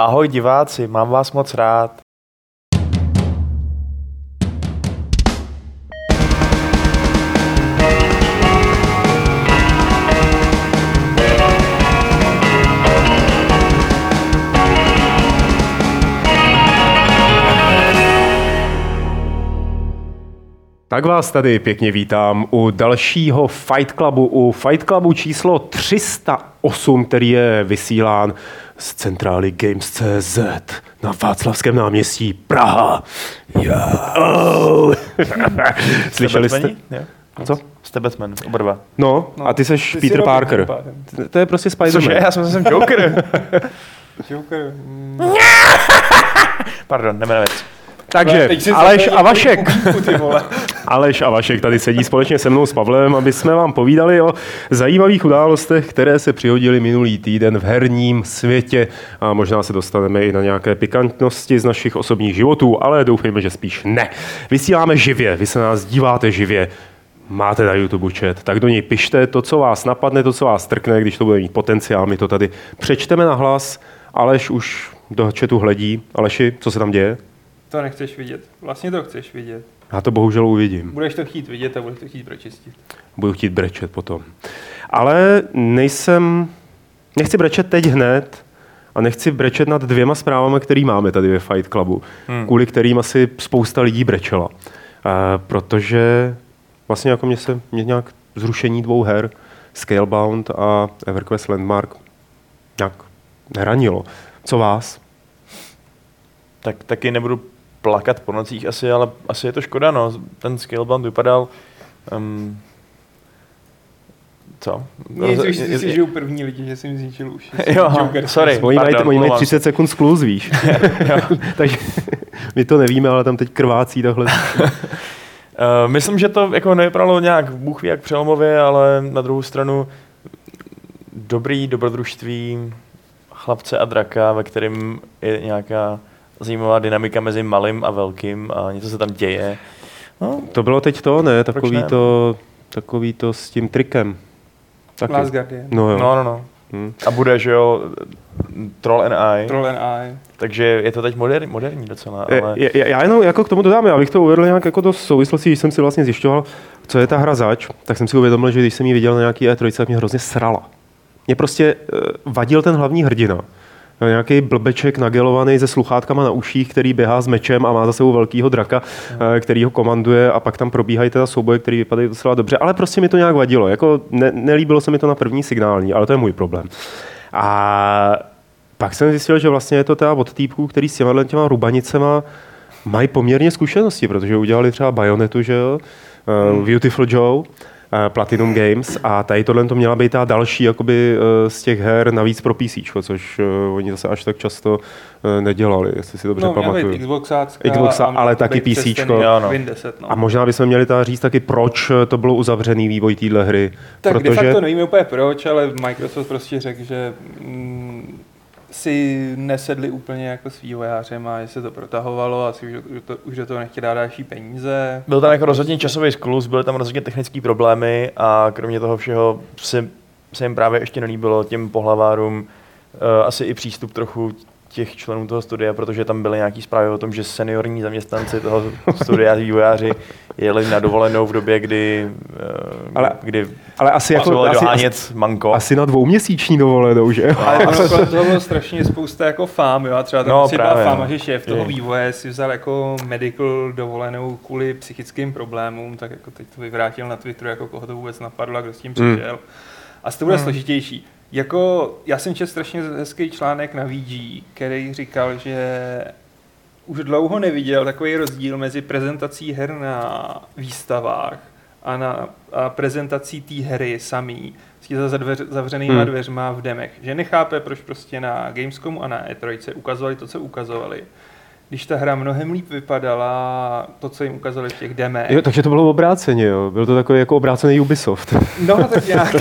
Ahoj diváci, mám vás moc rád. Tak vás tady pěkně vítám u dalšího Fight Clubu, u Fight Clubu číslo 308, který je vysílán z centrály Games.cz na Václavském náměstí Praha. Yeah. Oh. Slyšeli jste? Jo. Co? Jste Batman, oba dva. No, a ty seš Ty jsi Peter Robin Parker. pádem. To je prostě Cože? Spider-Man. Já jsem, jsem Joker. Joker. mm. Pardon, jdeme na věc. Takže Aleš a Vašek. Aleš a Vašek tady sedí společně se mnou s Pavlem, aby jsme vám povídali o zajímavých událostech, které se přihodily minulý týden v herním světě a možná se dostaneme i na nějaké pikantnosti z našich osobních životů, ale doufejme, že spíš ne. Vysíláme živě, vy se na nás díváte živě, máte na YouTube chat, tak do něj pište to, co vás napadne, to, co vás trkne, když to bude mít potenciál, my to tady přečteme na hlas. Aleš už do chatu hledí. Aleši, co se tam děje? To nechceš vidět. Vlastně to chceš vidět. Já to bohužel uvidím. Budeš to chtít vidět a budeš to chtít pročistit. budu chtít brečet potom. Ale nejsem, nechci brečet teď hned a nechci brečet nad dvěma zprávami, které máme tady ve Fight Clubu, hmm. kvůli kterým asi spousta lidí brečela. Uh, protože vlastně jako mě se mě nějak zrušení dvou her, Scalebound a EverQuest Landmark, nějak neranilo. Co vás? Tak taky nebudu plakat po nocích asi, ale asi je to škoda, no. Ten Scalebound vypadal... Um, co? Nic, už si žijou první lidi, že jsem zničil uši. Jo, Joker. sorry. Oni mají, oni mají omlouvám 30 sekund skluz, víš. Takže my to nevíme, ale tam teď krvácí takhle. Uh, myslím, že to jako nevypadalo nějak bůh ví jak přelomově, ale na druhou stranu dobrý dobrodružství chlapce a draka, ve kterém je nějaká zajímavá dynamika mezi malým a velkým a něco se tam děje. No, To bylo teď to, ne? Takový ne? to, takový to s tím trikem. Taky. Last Guardian. No jo. no, no, no. Hm. A bude, že jo, Troll and I, Troll and I. takže je to teď moderní, moderní docela, ale... Je- je- Já jenom jako k tomu dodám, já bych to uvedl nějak jako do souvislosti, když jsem si vlastně zjišťoval, co je ta hra zač, tak jsem si uvědomil, že když jsem ji viděl na nějaký E3, tak mě hrozně srala. Mě prostě uh, vadil ten hlavní hrdina. Nějaký blbeček nagelovaný se sluchátkama na uších, který běhá s mečem a má za sebou velkýho draka, eh, který ho komanduje a pak tam probíhají teda souboje, které vypadají docela dobře, ale prostě mi to nějak vadilo. Jako ne, nelíbilo se mi to na první signální, ale to je můj problém. A pak jsem zjistil, že vlastně je to teda od týpků, který s těma těma rubanicema mají poměrně zkušenosti, protože udělali třeba Bayonetu, že jo, uh, Beautiful Joe, Platinum Games a tady tohle to měla být ta další jakoby, eh, z těch her navíc pro PC, což eh, oni zase až tak často eh, nedělali, jestli si dobře No, pamatuju. být Xboxácka, Xboxa, ale taky. Jo, no. Win 10, no. A možná bychom měli teda říct taky, proč to bylo uzavřený vývoj téhle hry. Tak de protože... facto nevíme úplně proč, ale Microsoft prostě řekl, že mm, si nesedli úplně jako s vývojářem a se to protahovalo a si už, to, už do toho nechtěli dát další peníze. Byl tam jako rozhodně časový sklus, byly tam rozhodně technické problémy a kromě toho všeho se, se jim právě ještě nelíbilo těm pohlavárům uh, asi i přístup trochu těch členů toho studia, protože tam byly nějaký zprávy o tom, že seniorní zaměstnanci toho studia, vývojáři, jeli na dovolenou v době, kdy, uh, Ale- kdy Ale asi, jako, asi, dohánět asi, manko. asi na dvouměsíční dovolenou, že jo? Ale ono kolem toho bylo strašně spousta jako fám, jo, a třeba tam No, no, si byla právě, fáma, no. že šéf toho Je. vývoje si vzal jako medical dovolenou kvůli psychickým problémům, tak jako teď to vyvrátil na Twitteru, jako koho to vůbec napadlo a kdo s tím Hmm. přišel. A to bude složitější. Jako, já jsem četl strašně hezký článek na VG, který říkal, že už dlouho neviděl takový rozdíl mezi prezentací her na výstavách a, na, a prezentací té hry samý, prostě za dveř, zavřenýma Hmm. hmm. dveřma v demech. Že nechápe, proč prostě na Gamescomu a na E3 ukazovali to, co ukazovali. Když ta hra mnohem líp vypadala, to, co jim ukazovali v těch demech. Jo, takže to bylo obráceně, jo. Byl to takový jako obrácený Ubisoft. No, tak nějak.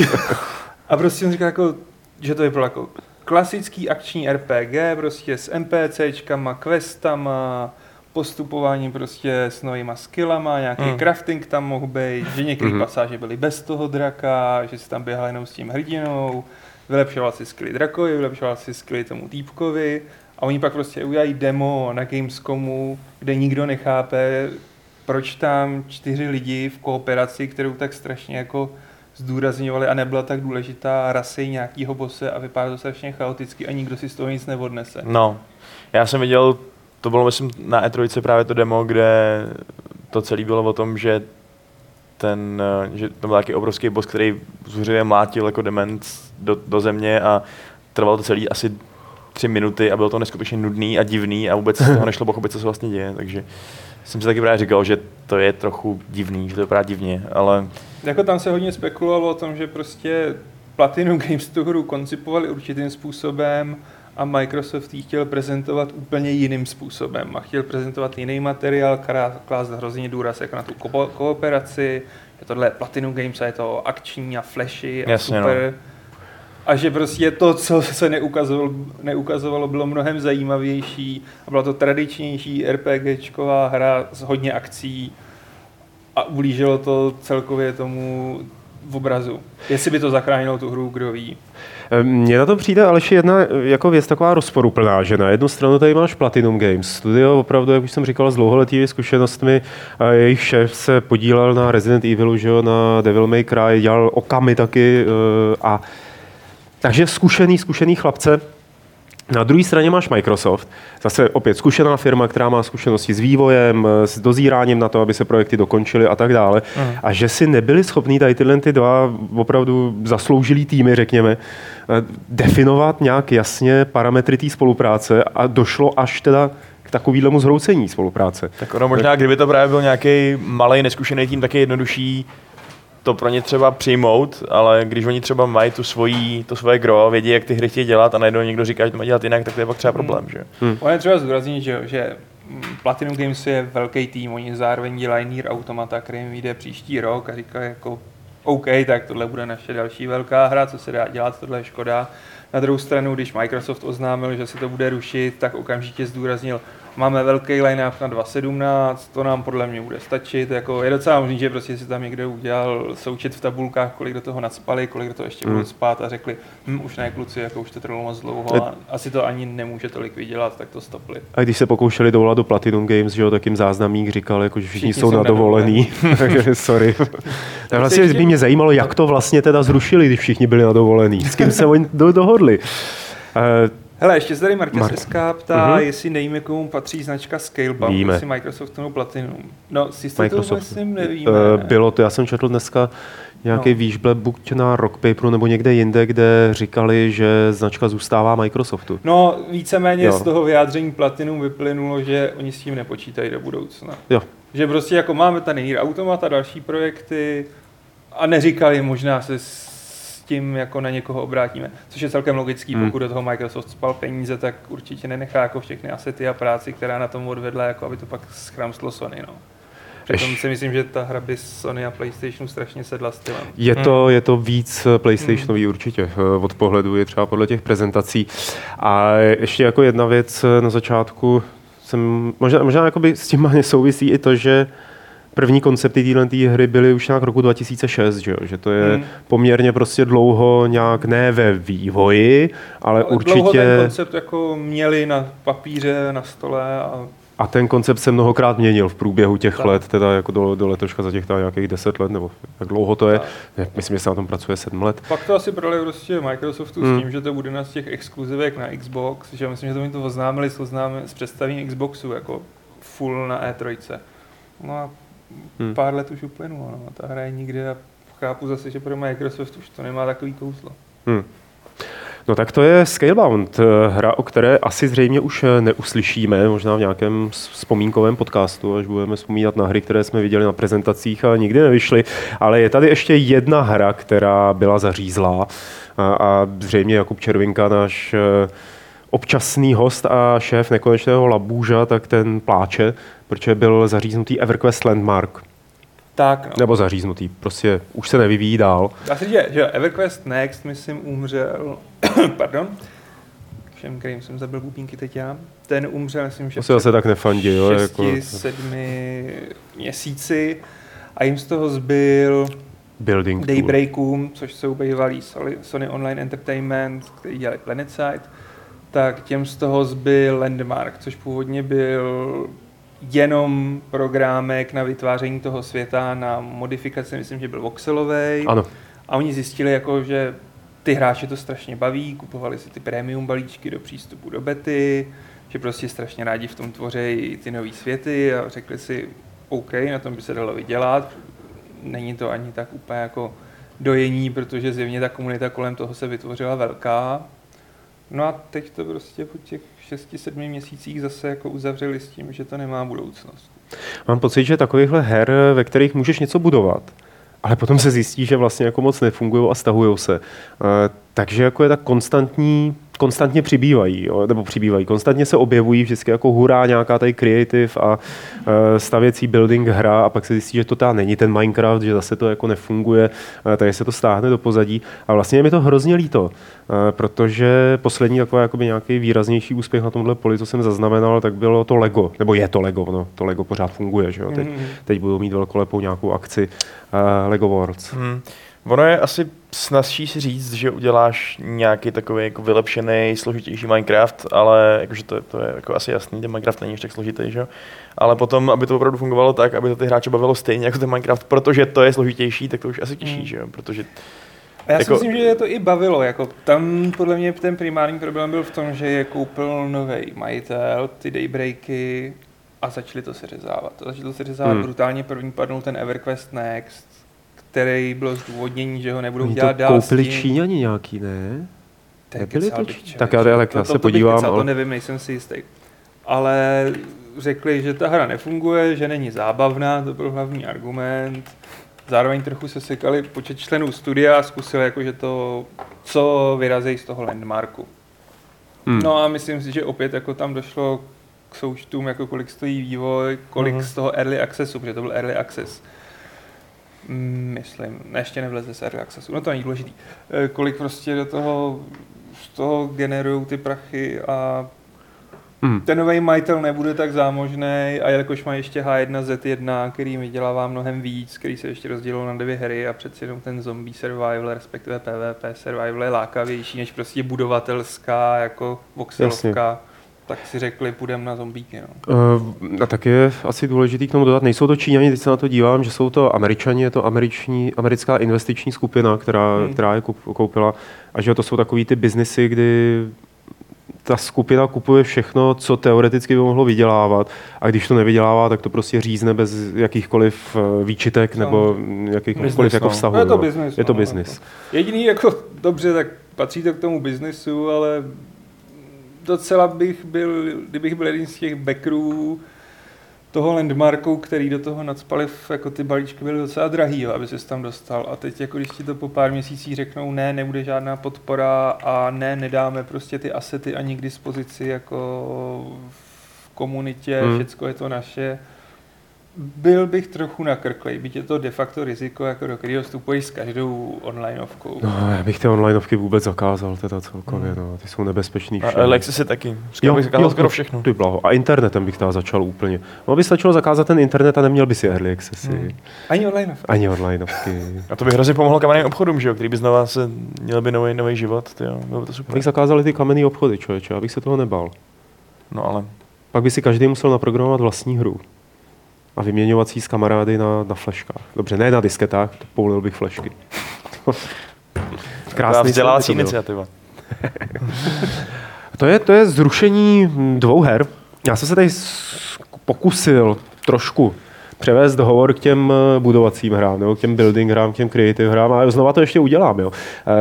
A prostě on říkal, jako, že to vypadalo jako klasický akční RPG, prostě s NPCčkama, questama, postupování prostě s novýma skillama, nějaký Mm. crafting tam mohl být, že některé mm. pasáže byly bez toho draka, že si tam běhal jenom s tím hrdinou, vylepšoval si skilly drakovi, vylepšoval si skilly tomu týpkovi A oni pak prostě udělají demo na Gamescomu, kde nikdo nechápe, proč tam čtyři lidi v kooperaci, kterou tak strašně jako zdůrazňovali a nebyla tak důležitá rasy nějakýho bose a vypadá to strašně chaoticky a nikdo si z toho nic neodnese. No, já jsem viděl, to bylo myslím na E3 právě to demo, kde to celé bylo o tom, že ten, eh, že to byl taky obrovský boss, který zuřivě mlátil jako dement do, do země a trvalo to celý asi tři minuty a bylo to neskutečně nudný a divný a vůbec z toho nešlo pochopit, co se vlastně děje, takže jsem si taky právě říkal, že to je trochu divný, že to vypadá divně, ale Jako tam se hodně spekulovalo o tom, že prostě Platinum Games tu hru koncipovali určitým způsobem a Microsoft ji chtěl prezentovat úplně jiným způsobem a chtěl prezentovat jiný materiál, klást hrozně důraz jako na tu ko- kooperaci, že tohle je Platinum Games a je to akční a flashy a Jasně, super. A že prostě to, co se neukazovalo, neukazovalo, bylo mnohem zajímavější a byla to tradičnější RPGčková hra s hodně akcí a ublížilo to celkově tomu v obrazu. Jestli by to zachránilo tu hru, kdo ví. Mně na to přijde ale ještě jedna jako věc taková rozporuplná, že na jednu stranu tady máš Platinum Games, studio opravdu, jak už jsem říkal, s dlouholetými zkušenostmi, jejich šéf se podílel na Resident Evilu, že jo, na Devil May Cry, dělal Okami taky eh, a takže zkušený, zkušený chlapce, na druhé straně máš Microsoft, zase opět zkušená firma, která má zkušenosti s vývojem, s dozíráním na to, aby se projekty dokončily a tak dále. Mhm. A že si nebyli schopní tady tyhle ty dva opravdu zasloužilý týmy, řekněme, eh, definovat nějak jasně parametry té spolupráce a došlo až teda k takovému zhroucení spolupráce. Tak ono možná, kdyby to právě byl nějaký malý neskušený tým, tak je jednodušší to pro ně třeba přijmout, ale když oni třeba mají tu svojí, to svoje gro, vědí, jak ty hry chtějí dělat a najednou někdo říká, že to má dělat jinak, tak to je pak třeba problém, že? On je třeba zdůraznit, že, že Platinum Games je velký tým, oni zároveň dělají Nier Automata, který jim vyjde příští rok a říkají jako OK, tak tohle bude naše další velká hra, co se dá dělat, tohle je škoda. Na druhou stranu, když Microsoft oznámil, že se to bude rušit, tak okamžitě zdůraznil, máme velký line-up na 2017, to nám podle mě bude stačit. Jako je docela možný, že prostě si tam někdo udělal součet v tabulkách, kolik do toho nadspali, kolik do toho ještě budou Hmm. spát a řekli, hm, už ne kluci, jako už to trvalo moc dlouho a asi to ani nemůže tolik vydělat, tak to stopli. A když se pokoušeli dovolat do Platinum Games, že jo, tak jim záznamník říkal, jako, že všichni, Všichni jsou na dovolený. Takže sorry. Tak vlastně ještě- by mě zajímalo, jak to vlastně teda zrušili, když všichni byli na dovolený. S kým se oni do, dohodli. Eh, Hele, ještě se tady Marques Mar- SK ptá, Mhm. jestli nevíme, komu patří značka Scalebound, Víme. jestli Microsoft nebo Platinum. No, s jistotou Microsoft. myslím nevíme. Eh, Bylo to, já jsem četl dneska nějaký No. výžble buď na Rock Paperu nebo někde jinde, kde říkali, že značka zůstává Microsoftu. No, víceméně Jo. z toho vyjádření Platinum vyplynulo, že oni s tím nepočítají do budoucna. Jo. Že prostě jako máme tady Nier Automata, další projekty a neříkali, možná se s tím jako na někoho obrátíme. Což je celkem logický, Hmm. pokud do toho Microsoft spal peníze, tak určitě nenechá jako všechny asety a práci, která na tom odvedla, jako aby to pak schramslo Sony. No. PřitomEš- si myslím, že ta hra by Sony a PlayStationu strašně sedla stylem. Je to, je to víc eh, PlayStationový určitě eh, od pohledu, je třeba podle těch prezentací. A ještě jako jedna věc eh, na začátku, jsem, možná, možná jakoby s tím ani souvisí i to, že první koncepty téhle hry byly už nějak roku 2006, že, jo? že to je Hmm. poměrně prostě dlouho nějak ne ve vývoji, ale, Ale Dlouho určitě ten koncept jako měli na papíře, na stole a a ten koncept se mnohokrát měnil v průběhu těch Tak. let, teda jako do, do letoška za těch teda nějakých 10 let, nebo jak dlouho to je. Tak. Myslím, že se na tom pracuje 7 let. Pak to asi prodali prostě Microsoftu Hmm. s tím, že to bude na z těch exkluzivek na Xbox, že myslím, že to mi to oznámili s, oznámi, s představením Xboxu jako full na E3. No a Hmm. pár let už uplynulo, no. ta hra je nikde a chápu zase, že pro Microsoft už to nemá takový kouzlo. Hmm. No tak to je Scalebound, eh, hra, o které asi zřejmě už eh, neuslyšíme, možná v nějakém vzpomínkovém podcastu, až budeme vzpomínat na hry, které jsme viděli na prezentacích a nikdy nevyšly. Ale je tady ještě jedna hra, která byla zařízlá a, a zřejmě Jakub Červinka, náš eh, občasný host a šéf nekonečného labůža, tak ten pláče, protože byl zaříznutý EverQuest Landmark. Tak, no. Nebo zaříznutý, prostě už se nevyvíjí dál. Dá se říct, že- že EverQuest Next, myslím, umřel, pardon, všem, kterým jsem zabil bubínky teď já, ten umřel, myslím, že To se zase tak nefandí, jo? šesti, Jako sedmi měsíci a jim z toho zbyl building tool. Daybreakům, což jsou bývalý Sony Online Entertainment, který dělali PlanetSide, tak těm z toho zbyl Landmark, což původně byl jenom programek na vytváření toho světa, na modifikaci, myslím, že byl voxelový. Ano. A oni zjistili, jako, že ty hráče to strašně baví, kupovali si ty premium balíčky do přístupu do bety, že prostě strašně rádi v tom tvoří ty nové světy a řekli si, OK, na tom by se dalo vydělat. Není to ani tak úplně jako dojení, protože zjevně ta komunita kolem toho se vytvořila velká. No a teď to prostě po těch 6-7 měsících zase jako uzavřeli s tím, že to nemá budoucnost. Mám pocit, že takovýchhle her, ve kterých můžeš něco budovat, ale potom se zjistí, že vlastně jako moc nefungují a stahují se. Eh, takže jako je tak konstantní konstantně přibývají, jo, nebo přibývají, konstantně se objevují vždycky jako hurá nějaká tady creative a uh, stavěcí building hra a pak se zjistí, že to ta není ten Minecraft, že zase to jako nefunguje, uh, takže se to stáhne do pozadí a vlastně mi to hrozně líto, uh, protože poslední takový jakoby nějaký výraznější úspěch na tomhle poli, co jsem zaznamenal, tak bylo to Lego, nebo je to Lego, no, to Lego pořád funguje, že jo, teď, mm-hmm. teď budou mít velkolepou nějakou akci uh, Lego Worlds. Mm. Ono je asi snazší si říct, že uděláš nějaký takový jako vylepšený, složitější Minecraft, ale jakože to, to je jako asi jasný, ten Minecraft není ještě tak složitý, že? Ale potom, aby to opravdu fungovalo tak, aby to ty hráče bavilo stejně jako ten Minecraft, protože to je složitější, tak to už asi těžší, mm. že jo? Protože a já jako... si myslím, že je to i bavilo. Jako tam podle mě ten primární problém byl v tom, že je koupil nový majitel, ty daybreaky a začali to seřezávat. Začali to seřezávat hmm. brutálně. První padnul ten EverQuest Next, který bylo zdůvodnění, že ho nebudou Oni dělat to dál koupili Číňani nějaký, ne? Tak Nebyli to Číňani? Tak já, ale já se podívám. Kecal, ale... To nevím, nejsem si jistý. Ale řekli, že ta hra nefunguje, že není zábavná, to byl hlavní argument. Zároveň trochu se sekali počet členů studia a zkusili jakože to, co vyrazí z toho landmarku. Hmm. No a myslím si, že opět jako tam došlo k součtům, jako kolik stojí vývoj, kolik hmm. z toho early accessu, protože to byl early access myslím, ještě nevleze z Early Accessu, no to není důležitý, eh, kolik prostě do toho, z toho generují ty prachy a Hmm. Ten nový majitel nebude tak zámožný a jelikož má ještě H1Z1, který vydělává mnohem víc, který se ještě rozdělil na dvě hry a přeci jenom ten zombie survival, respektive PvP survival je lákavější než prostě budovatelská jako voxelovka. Jasně tak si řekli, půjdeme na zombíky. No. Uh, a tak je asi důležitý k tomu dodat, nejsou to Číňani, teď se na to dívám, že jsou to Američani, je to američní, americká investiční skupina, která, hmm. která je koupila a že to jsou takový ty biznesy, kdy ta skupina kupuje všechno, co teoreticky by mohlo vydělávat a když to nevydělává, tak to prostě řízne bez jakýchkoliv eh, výčitek nebo jakýchkoliv business, jako no. vztahů. No. Je to business. Je to no, business. Jediný jako dobře, tak patří to k tomu biznesu, ale docela bych byl, kdybych byl jeden z těch backerů toho landmarku, který do toho nadspali, jako ty balíčky byly docela drahý, jo, aby se tam dostal. A teď, jako když ti to po pár měsících řeknou, ne, nebude žádná podpora a ne, nedáme prostě ty asety ani k dispozici jako v komunitě, hmm. všecko je to naše, byl bych trochu nakrklej, byť je to de facto riziko, jako do kterého vstupuješ s každou onlineovkou. No, já bych ty onlineovky vůbec zakázal, teda celkově, hmm. no, ty jsou nebezpečný. A Alexi si taky, jo, bych zakázal jo, skoro všechno. Ty blaho. A internetem bych teda začal úplně. No, by stačilo zakázat ten internet a neměl by si early accessy. Hmm. Ani onlineovky. Ani onlineovky. a to by hrozně pomohlo kamenným obchodům, že jo, který by znova se měl by nový, nový život, tyjo. bylo to super. Bych zakázali ty kamenné obchody, člověče, abych se toho nebal. No ale. Pak by si každý musel naprogramovat vlastní hru a vyměňovací s kamarády na, na fleškách. Dobře, ne na disketách, to poulil bych flešky. Krásný vzdělávací iniciativa. to, je, to je zrušení dvou her. Já jsem se tady pokusil trošku převést hovor k těm eh, budovacím hrám, nebo k těm building hrám, k těm creative hrám, ale znova to ještě udělám, jo.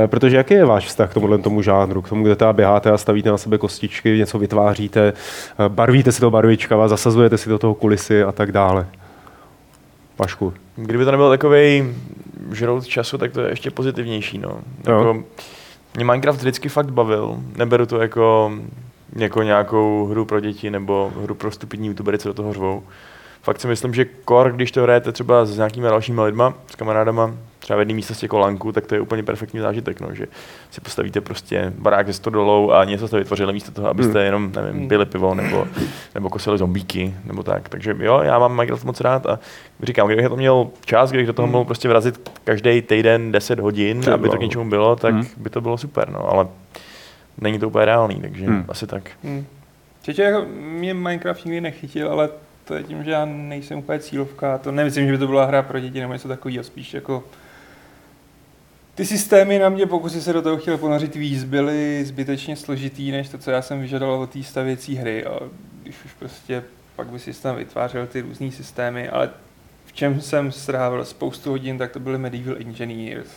E, protože jaký je váš vztah k tomuhle tomu žánru, k tomu, kde teda běháte a stavíte na sebe kostičky, něco vytváříte, eh, barvíte si to barvičkama, zasazujete si do toho kulisy a tak dále. Pašku. Kdyby to nebyl takový žrout času, tak to je ještě pozitivnější. No. Jako, mě Minecraft vždycky fakt bavil. Neberu to jako, jako nějakou hru pro děti nebo hru pro stupidní youtubery, co do toho řvou fakt si myslím, že kor, když to hrajete třeba s nějakými dalšími lidma, s kamarádama, třeba v jedné místnosti jako lanku, tak to je úplně perfektní zážitek, no, že si postavíte prostě barák ze stodolou a něco jste vytvořili místo toho, abyste hmm. jenom, nevím, hmm. pili pivo nebo, nebo kosili zombíky nebo tak. Takže jo, já mám Minecraft moc rád a říkám, kdybych to měl čas, kdybych do toho hmm. mohl prostě vrazit každý týden 10 hodin, aby to k něčemu bylo, tak by to bylo super, no, ale není to úplně reálný, takže Hmm. hmm. asi tak. Hmm. Čeče, jako mě Minecraft nikdy nechytil, ale to je tím, že já nejsem úplně cílovka. To nemyslím, že by to byla hra pro děti nebo něco takového, spíš jako ty systémy na mě, pokud jsi se do toho chtěl ponořit víc, byly zbytečně složitý, než to, co já jsem vyžadoval od té stavěcí hry. A když už prostě pak by si tam vytvářel ty různé systémy, ale v čem jsem strávil spoustu hodin, tak to byly Medieval Engineers,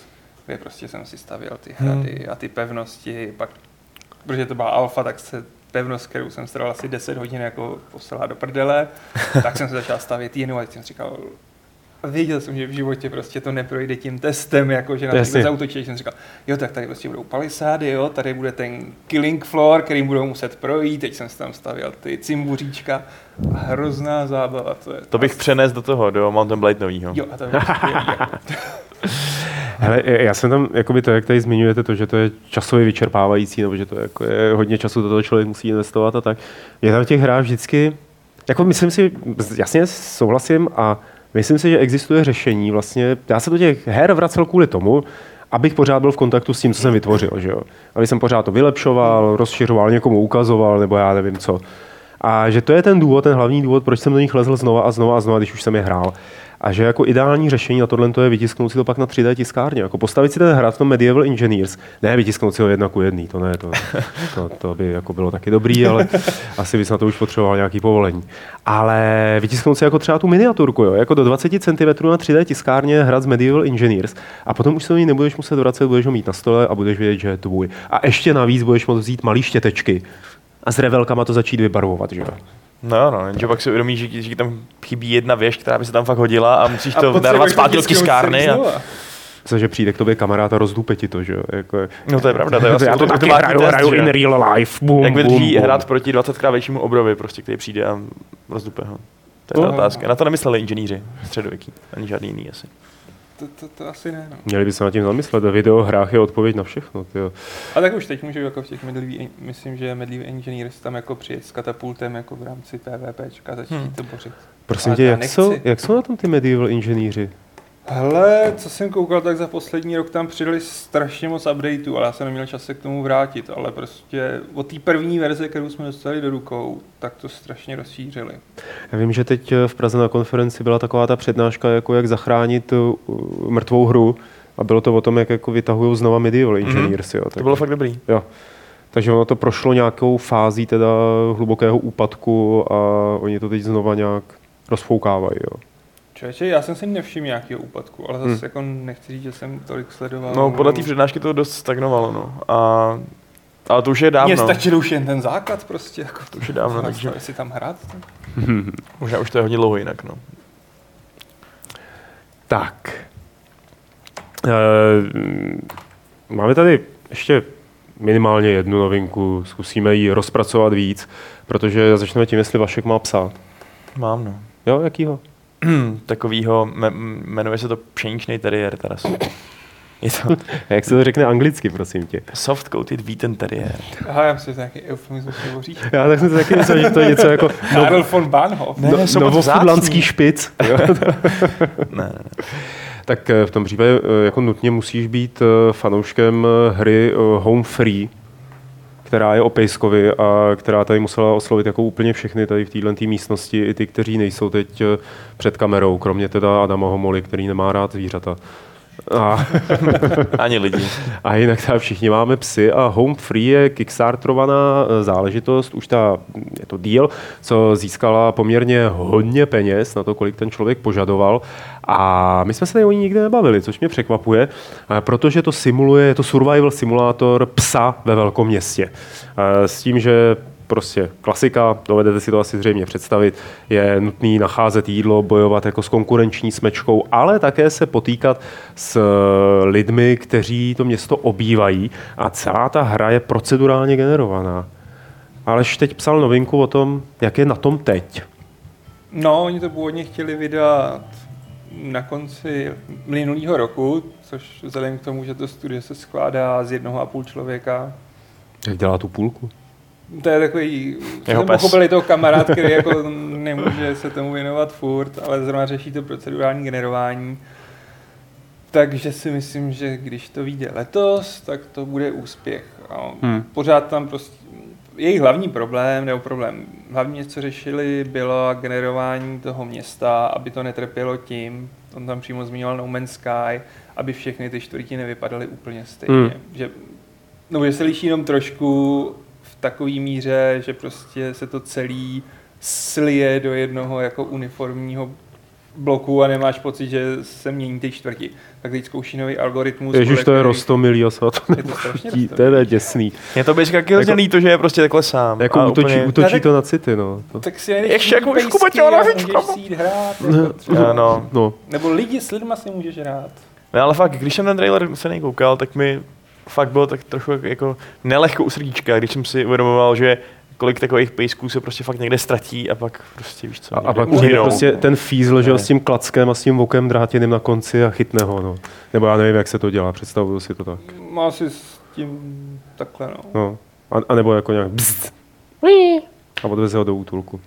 kde prostě jsem si stavěl ty hrady a ty pevnosti, pak, protože to byla alfa, tak se pevnost, kterou jsem strávil asi 10 hodin jako poslala do prdele, tak jsem se začal stavět jinou a jsem říkal, věděl jsem, že v životě prostě to neprojde tím testem, jako že na to zautočí, jsem říkal, jo, tak tady prostě budou palisády, jo, tady bude ten killing floor, kterým budou muset projít, teď jsem si tam stavěl ty cimbuříčka, a hrozná zábava, to je. To bych přenes do toho, do Mountain Blade novýho. Jo, a to jako. Hele, já jsem tam, jakoby to, jak tady zmiňujete, to, že to je časově vyčerpávající, nebo že to jako je hodně času do toho člověk musí investovat a tak. Je tam těch hrách vždycky, jako myslím si, jasně souhlasím a myslím si, že existuje řešení vlastně, já se do těch her vracel kvůli tomu, abych pořád byl v kontaktu s tím, co jsem vytvořil, že jo. Aby jsem pořád to vylepšoval, rozšiřoval, někomu ukazoval, nebo já nevím co. A že to je ten důvod, ten hlavní důvod, proč jsem do nich lezl znova a znova a znova, když už jsem je hrál. A že jako ideální řešení na tohle to je vytisknout si to pak na 3D tiskárně. Jako postavit si ten hrad v tom Medieval Engineers, ne vytisknout si ho jedna ku jedný, to ne, to, to, to by jako bylo taky dobrý, ale asi bys na to už potřeboval nějaký povolení. Ale vytisknout si jako třeba tu miniaturku, jo, jako do 20 cm na 3D tiskárně hrad z Medieval Engineers a potom už se do ní nebudeš muset vracet, budeš ho mít na stole a budeš vědět, že je tvůj. A ještě navíc budeš moct vzít malý štětečky a s revelkama to začít vybarvovat, že jo. No, no, jenže pak si uvědomíš, že, že tam chybí jedna věž, která by se tam fakt hodila a musíš to narvat to zpátky do tiskárny. A... Cože přijde k tobě kamarád a rozdupe ti to, že jo. Jako, No to je pravda, to je vlastně já to taky ultimátní hraju, test, hraju in real life. Boom, Jak vydrží hrát proti 20 krát většímu obrovi, prostě, který přijde a rozdupe ho. To je ta otázka. Na to nemysleli inženýři středověký, ani žádný jiný asi. To, to, to asi ne, no. Měli by se nad tím zamyslet. Ve videohrách je odpověď na všechno. Tyjo. A tak už teď můžu jako v těch Medlivý, myslím, že Medlivý Engineers tam jako přijet s katapultem jako v rámci PvPčka a začít Hmm. to bořit. Prosím Ale tě, jak jsou, jak jsou na tom ty medieval inženýři? Hele, co jsem koukal, tak za poslední rok tam přidali strašně moc updateů, ale já jsem neměl čas se k tomu vrátit, ale prostě od té první verze, kterou jsme dostali do rukou, tak to strašně rozšířili. Já vím, že teď v Praze na konferenci byla taková ta přednáška, jako jak zachránit uh, mrtvou hru a bylo to o tom, jak jako vytahují znova medieval engineers. Jo. To bylo fakt dobrý. Jo. Takže ono to prošlo nějakou fází teda hlubokého úpadku a oni to teď znova nějak rozfoukávají. Jo. Člověče, já jsem si nevšiml nějakého úpadku, ale zase Hmm. jako nechci říct, že jsem tolik sledoval. No, podle té přednášky to dost stagnovalo, no. A, ale to už je Mně dávno. stačil už jen ten základ prostě. Jako, To už je dávno, takže si tam hrát. tak- možná už to je hodně dlouho jinak, no. Tak. E, máme tady ještě minimálně jednu novinku, zkusíme ji rozpracovat víc, protože začneme tím, jestli Vašek má psát. Mám, no. Jo, jakýho? Takovýho, me, jmenuje se to pšeničný teriér, Taras. Je to A jak se to řekne anglicky, prosím tě? soft coated wheaten teriér. Aha, já myslím, že to je nějaký eufemismus nebo říš. Já tak jsem si taky myslel, že to je něco jako Karel von Bahnhof. Ne, no, novofudlandský špic. Jo? Ne, ne, ne. tak eh, v tom případě eh, jako nutně musíš být eh, fanouškem hry Home Free, která je o Pejskovi a která tady musela oslovit jako úplně všechny tady v této místnosti, i ty, kteří nejsou teď eh, před kamerou, kromě teda Adama Homoly, který nemá rád zvířata. A, Ani lidi. a jinak teda všichni máme psy a Home Free je kickstarterovaná eh, záležitost, už ta, je to deal, co získala poměrně hodně peněz na to, kolik ten člověk požadoval a my jsme se tady o ní nikdy nebavili, což mě překvapuje, eh, protože to simuluje, je to survival simulátor psa ve velkom městě. Eh, S tím, že prostě klasika, dovedete si to asi zřejmě představit, je nutný nacházet jídlo, bojovat jako s konkurenční smečkou, ale také se potýkat s eh, lidmi, kteří to město obývají a celá ta hra je procedurálně generovaná. Aleš teď psal novinku o tom, jak je na tom teď. No, oni to původně chtěli vydat na konci minulého roku, což vzhledem k tomu, že to studio se skládá z jednoho a půl člověka, Jak dělá tu půlku? to je takový, Jeho pes. pochopil, je to kamarád, který jako nemůže se tomu věnovat furt, ale zrovna řeší to procedurální generování. Takže si myslím, že když to vyjde letos, tak to bude úspěch. A Hmm. Pořád tam prostě jejich hlavní problém, nebo problém, hlavně co řešili, bylo generování toho města, aby to netrpělo tím, on tam přímo zmiňoval No Man's Sky, aby všechny ty čtvrtí nevypadaly úplně stejně. Hmm. Že, no, že se liší jenom trošku v takové míře, že prostě se to celý slije do jednoho jako uniformního bloku a nemáš pocit, že se mění ty čtvrti. Tak teď zkouší nový algoritmus. Ježíš, podle to je kterých- rostomilý a to Je to strašně Tí-. To je děsný. Mě to hrozně Jako- líto, že je prostě takhle sám. Jako A útočí, úplně- útočí to na city, no. To, Tak si najdeš Ještě jako už Kuba těla a nožičkama. můžeš si jít hrát. Jako třeba. Ano. no. Nebo lidi s lidma si můžeš hrát. No, ale fakt, když jsem ten trailer se nejkoukal, tak mi fakt bylo tak trochu jako nelehko u srdíčka, když jsem si uvědomoval, že kolik takových pejsků se prostě fakt někde ztratí a pak prostě víš co. A, a pak přijde prostě ten fízl, že s tím klackem a s tím vokem drátěným na konci a chytne ho, no. Nebo já nevím, jak se to dělá, představuju si to tak. Má si s tím takhle, no. No. A, a nebo jako nějak bzd. A odveze ho do útulku.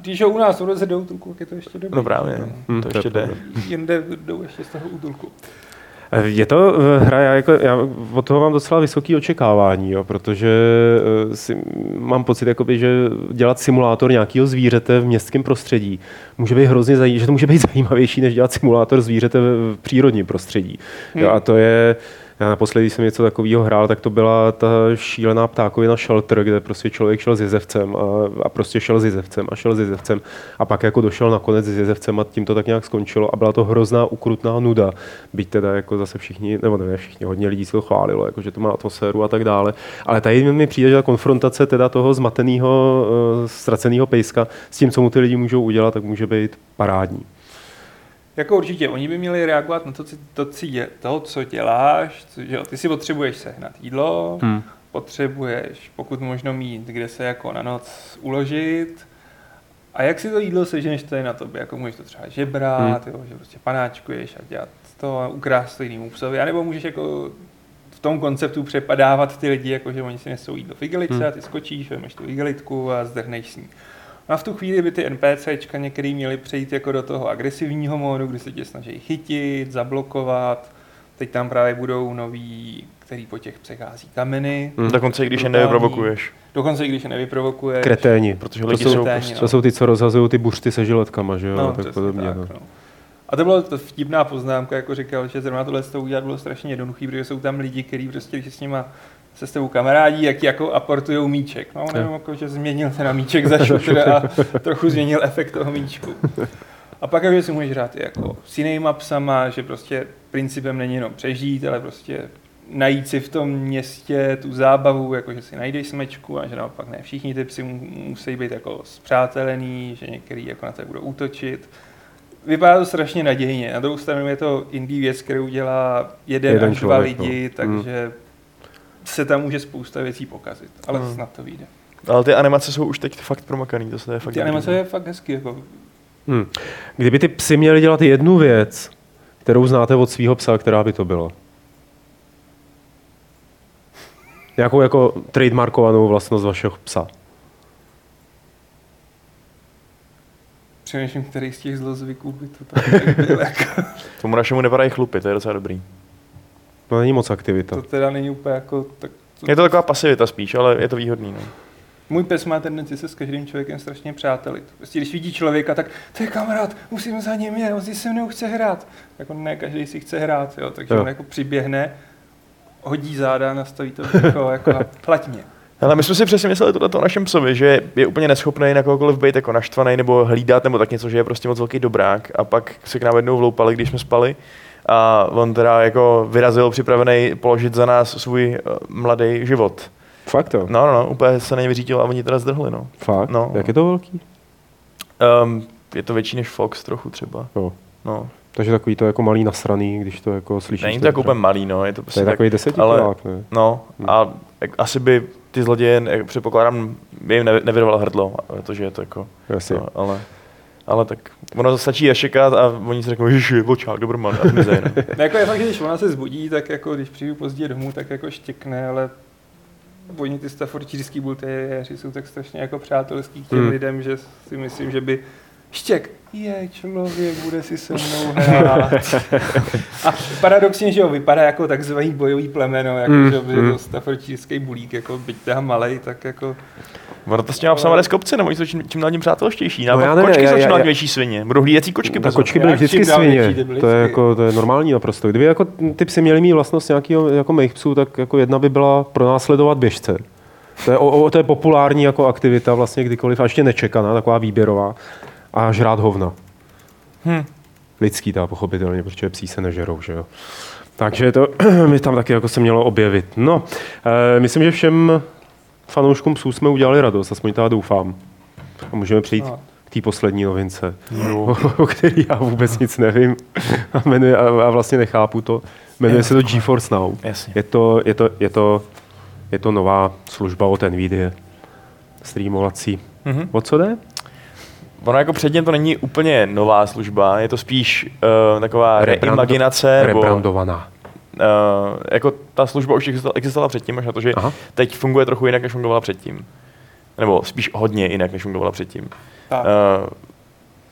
Když ho u nás odveze do útulku, tak je to ještě dobré. No právě, Hm, to to je ještě jde. Jinde jdou ještě z toho útulku. Je to eh, hra, já, jako, já od toho mám docela vysoké očekávání, jo, protože eh, si, mám pocit, jakoby, že dělat simulátor nějakého zvířete v městském prostředí může být hrozně zajímavé, že to může být zajímavější, než dělat simulátor zvířete v, přírodním prostředí. Jo, Hmm. a to je, já naposledy, jsem něco takového hrál, tak to byla ta šílená ptákovina Shelter, kde prostě člověk šel s jezevcem a, a prostě šel s jezevcem a šel s jezevcem a pak jako došel nakonec s jezevcem a tím to tak nějak skončilo a byla to hrozná ukrutná nuda. Byť teda jako zase všichni, nebo ne všichni, hodně lidí se to chválilo, jako že to má atmosféru a tak dále. Ale tady mi přijde, že ta konfrontace teda toho zmateného, uh, ztraceného pejska s tím, co mu ty lidi můžou udělat, tak může být parádní. Jako určitě, oni by měli reagovat na to, co, to, co děláš. Co, že jo, ty si potřebuješ sehnat jídlo, Hmm. potřebuješ pokud možno mít, kde se jako na noc uložit. A jak si to jídlo seženeš, to je na tobě. Jako můžeš to třeba žebrat, hmm. jo, že prostě panáčkuješ a dělat to a ukrást to jinému psovi. A nebo můžeš jako v tom konceptu přepadávat ty lidi, jako že oni si nesou jídlo v igelice Hmm. a ty skočíš, vemeš tu igelitku a zdrhneš s ní. No a v tu chvíli by ty NPCčka některý měli přejít jako do toho agresivního módu, kdy se tě snaží chytit, zablokovat. Teď tam právě budou noví, který po těch přechází kameny. Hmm. Dokonce i když je nevyprovokuješ. Dokonce i když je nevyprovokuje. Kreténi. Protože To lidi jsou, jsou kreténi, prostě... to jsou ty, co rozhazují ty buřty se žiletkama, že jo? No, tak podobně. tak, no. no. A to bylo to vtipná poznámka, jako říkal, že zrovna tohle s tou udělat bylo strašně jednoduchý, protože jsou tam lidi, kteří prostě, když s nima se s tebou kamarádí, jak ti jako aportujou míček. No, on jenom jako, že změnil ten míček za šutr a trochu změnil efekt toho míčku. A pak, že si můžeš hrát i jako s jinýma psama, že prostě principem není jenom přežít, ale prostě najít si v tom městě tu zábavu, jako že si najdeš smečku a že naopak ne všichni ty psy mu- musí být jako zpřátelený, že některý jako na tebe budou útočit. Vypadá to strašně nadějně. Na druhou stranu je to indie věc, kterou dělá jeden, Jeden až dva člověk, lidi, no. takže se tam může spousta věcí pokazit, ale Hmm. snad to vyjde. Ale ty animace jsou už teď fakt promakaný, to se je fakt Ty dobrý. animace je fakt hezky, jako Hmm. Kdyby ty psy měli dělat jednu věc, kterou znáte od svého psa, která by to byla? Nějakou jako trademarkovanou vlastnost vašeho psa. přemýšlím, který z těch zlozvyků by to tak tak byl. Jako. Tomu našemu nepadají chlupy, to je docela dobrý. To není moc aktivita. To teda není úplně jako... Tak to, Je to taková pasivita spíš, ale je to výhodný. No. Můj pes má tendenci se s každým člověkem strašně přátelit. Prostě když vidí člověka, tak to je kamarád, musím za ním jet, on si se mnou chce hrát. Jako ne každý si chce hrát, jo, takže Jo. on jako přiběhne, hodí záda, nastaví to jako, jako mě. Ale my jsme si přesně mysleli tohle o našem psovi, že je úplně neschopný na kohokoliv být jako naštvaný nebo hlídat nebo tak něco, že je prostě moc velký dobrák a pak se k nám jednou vloupali, když jsme spali a on teda jako vyrazil připravený položit za nás svůj uh, mladý život. Fakt to? No, no, no, úplně se na ně vyřítil a oni teda zdrhli, no. Fakt? No. Jak je to velký? Um, je to větší než Fox trochu třeba. Jo. No. Takže takový to jako malý nasraný, když to jako slyšíš. Není to tak jako úplně malý, no. Je to, To prostě je tak, takový desetitilák, ne? No, Hmm. a jak- asi by ty zloděje, předpokládám, by jim nevy- nevyrvalo hrdlo, protože je to jako, Jasně. no, ale, ale tak ono stačí ješekat a oni si řeknou, ježiši, vlčák, Dobrman, a zmizej, no. Jako je fakt, že když ona se zbudí, tak jako když přijdu pozdě domů, tak jako štěkne, ale oni ty staforčírský bulteriéři jsou tak strašně jako přátelský k těm Hmm. lidem, že si myslím, že by Štěk, je člověk, bude si se mnou hrát. A paradoxně, že jo, vypadá jako takzvaný bojový plemeno, jako Mm, že, mm. to Staffordshireský bulík, jako byť teda malej, tak jako... Ono to s těma psama jde z kopce, nebo jsou čím, čím dál tím přátelštější. No No, já nevím, kočky já- jsou čím dál větší svině. Budou hlídací kočky. Pozor. kočky byly vždycky svině. To je, vždycky. jako, to je normální naprosto. Kdyby jako ty psy měly mít vlastnost nějakého jako mých psů, tak jako jedna by byla pronásledovat běžce. To je, o, o, to je populární jako aktivita vlastně kdykoliv, a ještě nečekaná, taková výběrová. A žrát hovna. Hm. Lidský ta pochopitelně, protože psí se nežerou, že jo. Takže to mi tam taky jako se mělo objevit. No, e, myslím, že všem fanouškům psů jsme udělali radost, aspoň teda doufám. A můžeme přejít No. k té poslední novince, o který já vůbec nic nevím a, jmenuje, a, a vlastně nechápu to. Jmenuje se to GeForce Now. Jasně. Je to, je to, je to, je to nová služba od NVIDIA, streamovací. Mhm. O co jde? Ono jako předtím to není úplně nová služba, je to spíš uh, taková Rebrando- reimaginace, nebo uh, Rebrandovaná. jako ta služba už existovala, existovala předtím, až na to, že Aha. teď funguje trochu jinak, než fungovala předtím. Nebo spíš hodně jinak, než fungovala předtím. Tak. Uh,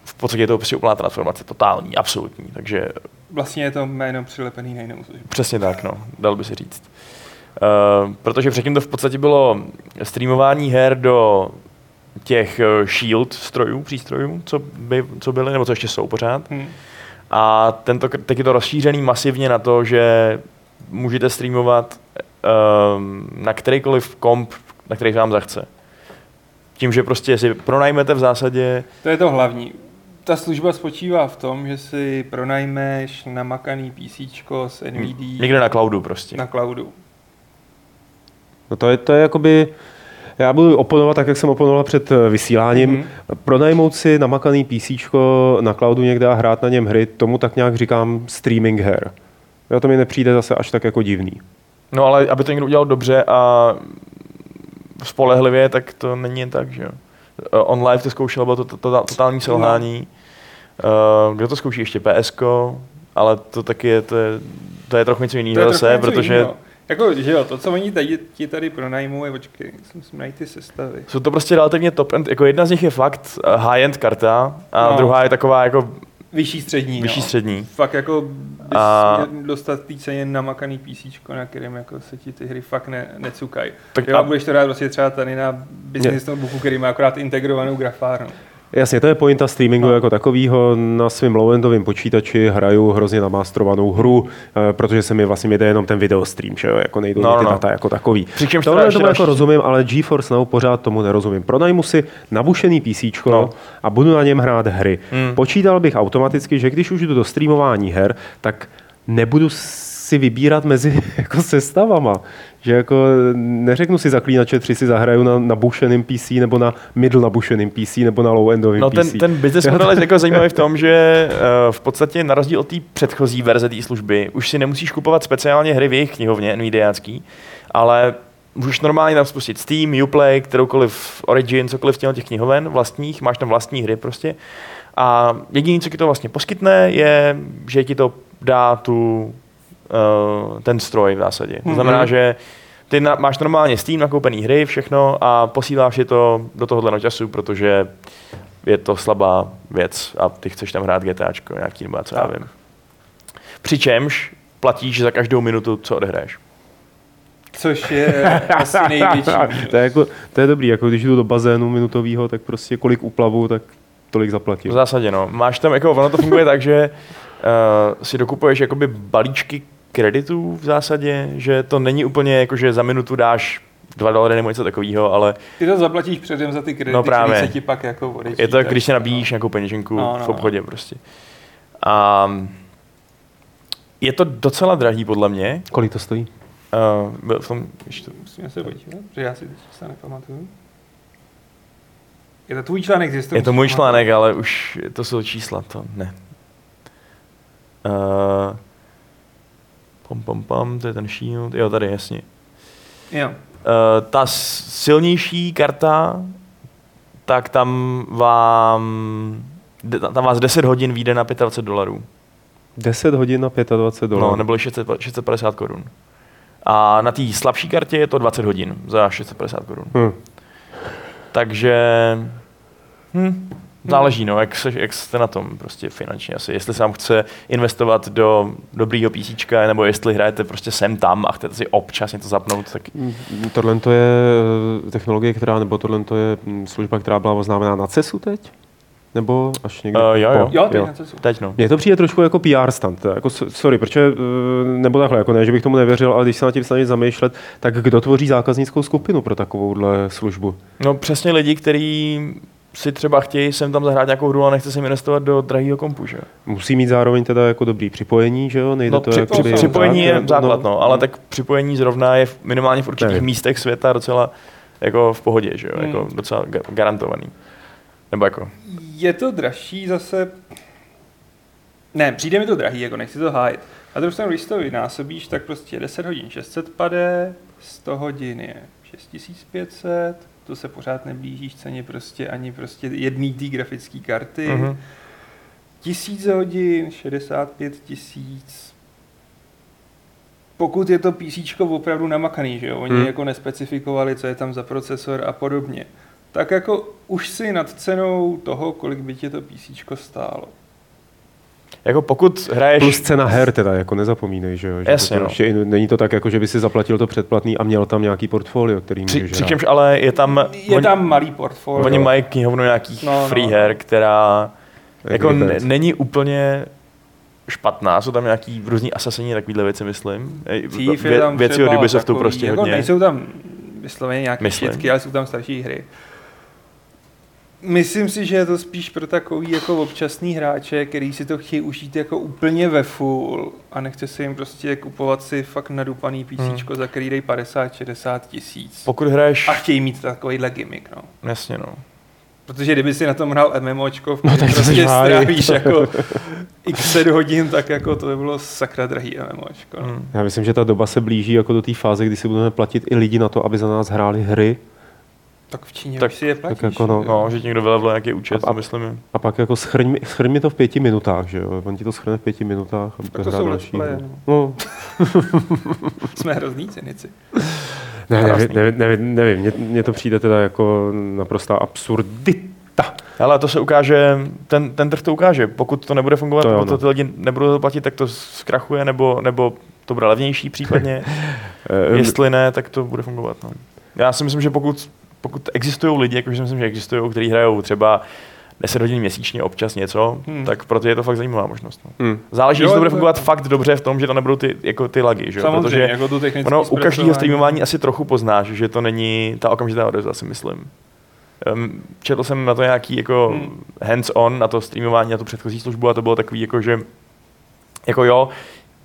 v podstatě je to prostě úplná transformace, totální, absolutní, takže Vlastně je to jméno přilepený na jinou službu. Přesně tak, no, dal by se říct. Uh, protože předtím to v podstatě bylo streamování her do těch eh, Shield strojů, přístrojů, co, by, co byly, nebo co ještě jsou pořád. Hm. A tento, teď je to rozšířený masivně na to, že můžete streamovat um, na kterýkoliv komp, na který vám zachce. Tím, že prostě si pronajmete v zásadě, To je to hlavní. Ta služba spočívá v tom, že si pronajmeš namakaný PC s NVD někde na cloudu prostě. na cloudu. No to je, to je jakoby, já budu oponovat tak, jak jsem oponoval před eh, vysíláním. Mhm. Mm-hmm. Pronajmout si namakaný PC na cloudu někde a hrát na něm hry, tomu tak nějak říkám streaming her. Já to mi nepřijde zase až tak jako divný. No ale aby to někdo udělal dobře a spolehlivě, tak to není tak, že jo. Eh, On live to zkoušel, bylo to, to, to totální selhání. Uh, kdo to zkouší ještě? PSK, ale to taky je, to je, to je trochu něco jiného zase, protože. Jako, že jo, to, co oni tady, ti tady pronajmou, je, počkej, musím najít ty sestavy. jsou to prostě relativně top end, jako jedna z nich je fakt eh, high-end karta a No. druhá je taková jako Vyšší střední, vyšší no. střední. Fakt jako bys A- dostat té ceně namakaný PC, na kterém jako se ti ty hry fakt ne, necukají. Tak Jo, a- budeš to rád prostě třeba tady na business notebooku, který má akorát integrovanou grafárnu. Jasně, to je pointa streamingu No. jako takového. Na svém low-endovém počítači hraju hrozně namástrovanou hru, eh, protože se mi vlastně jde jenom ten videostream, že jo, jako nejdou No, no, no, ty no. data jako takový. Přičemž Tohle tomu jako rozumím, ale GeForce Now pořád tomu nerozumím. Pronajmu si nabušený PC No. no. a budu na něm hrát hry. Hmm. Počítal bych automaticky, že když už jdu do streamování her, tak nebudu si vybírat mezi jako sestavama. Že jako neřeknu si zaklínače 3 si zahraju na nabušeným PC nebo na middle nabušeným PC nebo na low-endovým No PC. ten, ten business model je jako zajímavý v tom, že uh, v podstatě na rozdíl od té předchozí verze té služby už si nemusíš kupovat speciálně hry v jejich knihovně NVIDIácký, ale můžeš normálně tam spustit Steam, Uplay, kteroukoliv Origin, cokoliv těch knihoven vlastních, máš tam vlastní hry prostě. A jediné, co ti to vlastně poskytne, je, že ti to dá tu, uh, ten stroj v zásadě. To znamená, Mhm. že ty na, máš normálně Steam nakoupený hry, všechno a posíláš je to do tohohle noťasu, protože je to slabá věc a ty chceš tam hrát GTAčko nějaký nebo co já vím. Přičemž platíš za každou minutu, co odehraješ. Což je asi největší. to, je jako, to je dobrý, jako když jdu do bazénu minutového, tak prostě kolik uplavu, tak tolik V zaplatím. zásadě, no. Máš tam, jako, ono to funguje tak, že uh, si dokupuješ jakoby balíčky kreditů v zásadě, že to není úplně jako, že za minutu dáš 2 dolary nebo něco takového, ale Ty to zaplatíš předem za ty kredity, No právě. se ti pak jako odečítají. je to, jak když si nabíjíš nějakou peněženku No, no, v obchodě prostě. A je to docela drahý podle mě. Kolik to stojí? Uh, byl v tom, když to, Musíme se podívat, protože já si se nepamatuju. Je to tvůj článek, to je to můj článek, ale už to jsou čísla, to ne. Uh, pom, pom, pom, to je ten shield, jo, tady, jasně. Jo. Uh, ta silnější karta, tak tam vám, tam vás 10 hodin vyjde na 25 dolarů. 10 hodin na 25 dolarů. No, nebo 600 650 korun. A na té slabší kartě je to 20 hodin za 650 korun. Hm. Takže hm, Záleží, no, jak, se, jak jste na tom prostě finančně asi. Jestli se vám chce investovat do dobrýho PC, nebo jestli hrajete prostě sem tam a chcete si občas něco zapnout, tak Mm, Tohle to je eh, technologie, která, nebo tohle to je mm, služba, která byla oznámená na CESu teď? Nebo až někde? Eh, jo, jo. Jo, to je na cestu. teď no. Mně to přijde trošku jako PR stand. to je Jako, sorry, protože, eh, nebo takhle, jako ne, že bych tomu nevěřil, ale když se na tím snažím zamýšlet, tak kdo tvoří zákaznickou skupinu pro takovouhle službu? No přesně lidi, kteří si třeba chtějí sem tam zahrát nějakou hru a nechce se investovat do drahého kompu, že? Musí mít zároveň teda jako dobrý připojení, že jo? Nejde No, to při, jak při, při- připojení tak, je základ, no, ale tak připojení zrovna je v, minimálně v určitých Nevím. místech světa docela jako v pohodě, že jo? Jako Hmm. docela ga- garantovaný. Nebo jako, Je to dražší zase... Ne, přijde mi to drahý, jako nechci to hájit. A druhou stranu, když to vynásobíš, tak prostě 10 hodin 600 pade, 100 hodin je 6500, to se pořád neblížíš ceně prostě ani prostě jedný té grafické karty. mhm. Tisíc hodin, 65 tisíc. Pokud je to PC opravdu namakaný, že jo, oni Hmm. jako nespecifikovali, co je tam za procesor a podobně, tak jako už si nad cenou toho, kolik by tě to PC stálo. Jako pokud hraješ... Plus cena her teda, jako nezapomínej, že jo? Že Jasně, to no. ještě, i- není to tak, jako že by si zaplatil to předplatný a měl tam nějaký portfolio, který Při, můžeš hrát. přičemž ale je tam... Je oni, tam malý portfolio. Oni mají knihovnu nějakých No, no, free no. her, která Jak jako n- není úplně špatná, jsou tam nějaký různý asasini, takovýhle věci, myslím. Ej, Thief je vě- tam věci od Ubisoftu prostě jako hodně. Nejsou tam vysloveně nějaké Myslím. šitky, ale jsou tam starší hry. Myslím si, že je to spíš pro takový jako občasný hráče, který si to chtějí užít jako úplně ve full a nechce si jim prostě kupovat si fakt nadupaný PC, Hmm. za který dej 50-60 tisíc. Pokud hraješ... A chtějí mít takovýhle gimmick, no. Jasně, no. Protože kdyby si na tom hrál MMOčko, v No, tak prostě strávíš jako x hodin, tak jako to by bylo sakra drahý MMOčko. No. Hmm. Já myslím, že ta doba se blíží jako do té fáze, kdy si budeme platit i lidi na to, aby za nás hráli hry Tak v Číně Tak- tak, už si je platíš. jako no. že? No, že ti někdo vylevl nějaký účet, A- a- myslím. a pak jako schrň mi, schrň mi to v pěti minutách, že jo? On ti to schrne v pěti minutách a Tak to jsou další. let's play, no. No, Jsme hrozný cynici. ne, nevím, nevím, nevím, nevím. Mně, mně to přijde teda jako naprostá absurdita. Ale to se ukáže, ten, ten trh to ukáže. Pokud to nebude fungovat, To pokud to ty lidi nebudou to platit, tak to zkrachuje, nebo, nebo to bude levnější případně. Eh, Jestli ne, tak to bude fungovat. No. Já si myslím, že pokud, pokud existují lidi, jakože si myslím, že existují, kteří hrajou třeba 10 hodin měsíčně, občas něco, Hmm. hmm. tak pro ty je to fakt zajímavá možnost. No. hm. Záleží, Jo, jestli to bude to- fungovat fakt dobře v tom, že to nebudou ty, jako ty lagy, že? Samozřejmě, protože jako tu ono u každého streamování asi trochu poznáš, že to není ta okamžitá odezva, si myslím. Um, četl jsem na to nějaký jako Hmm. hmm. hands-on na to streamování, na tu předchozí službu a to bylo takový jako, že jako jo,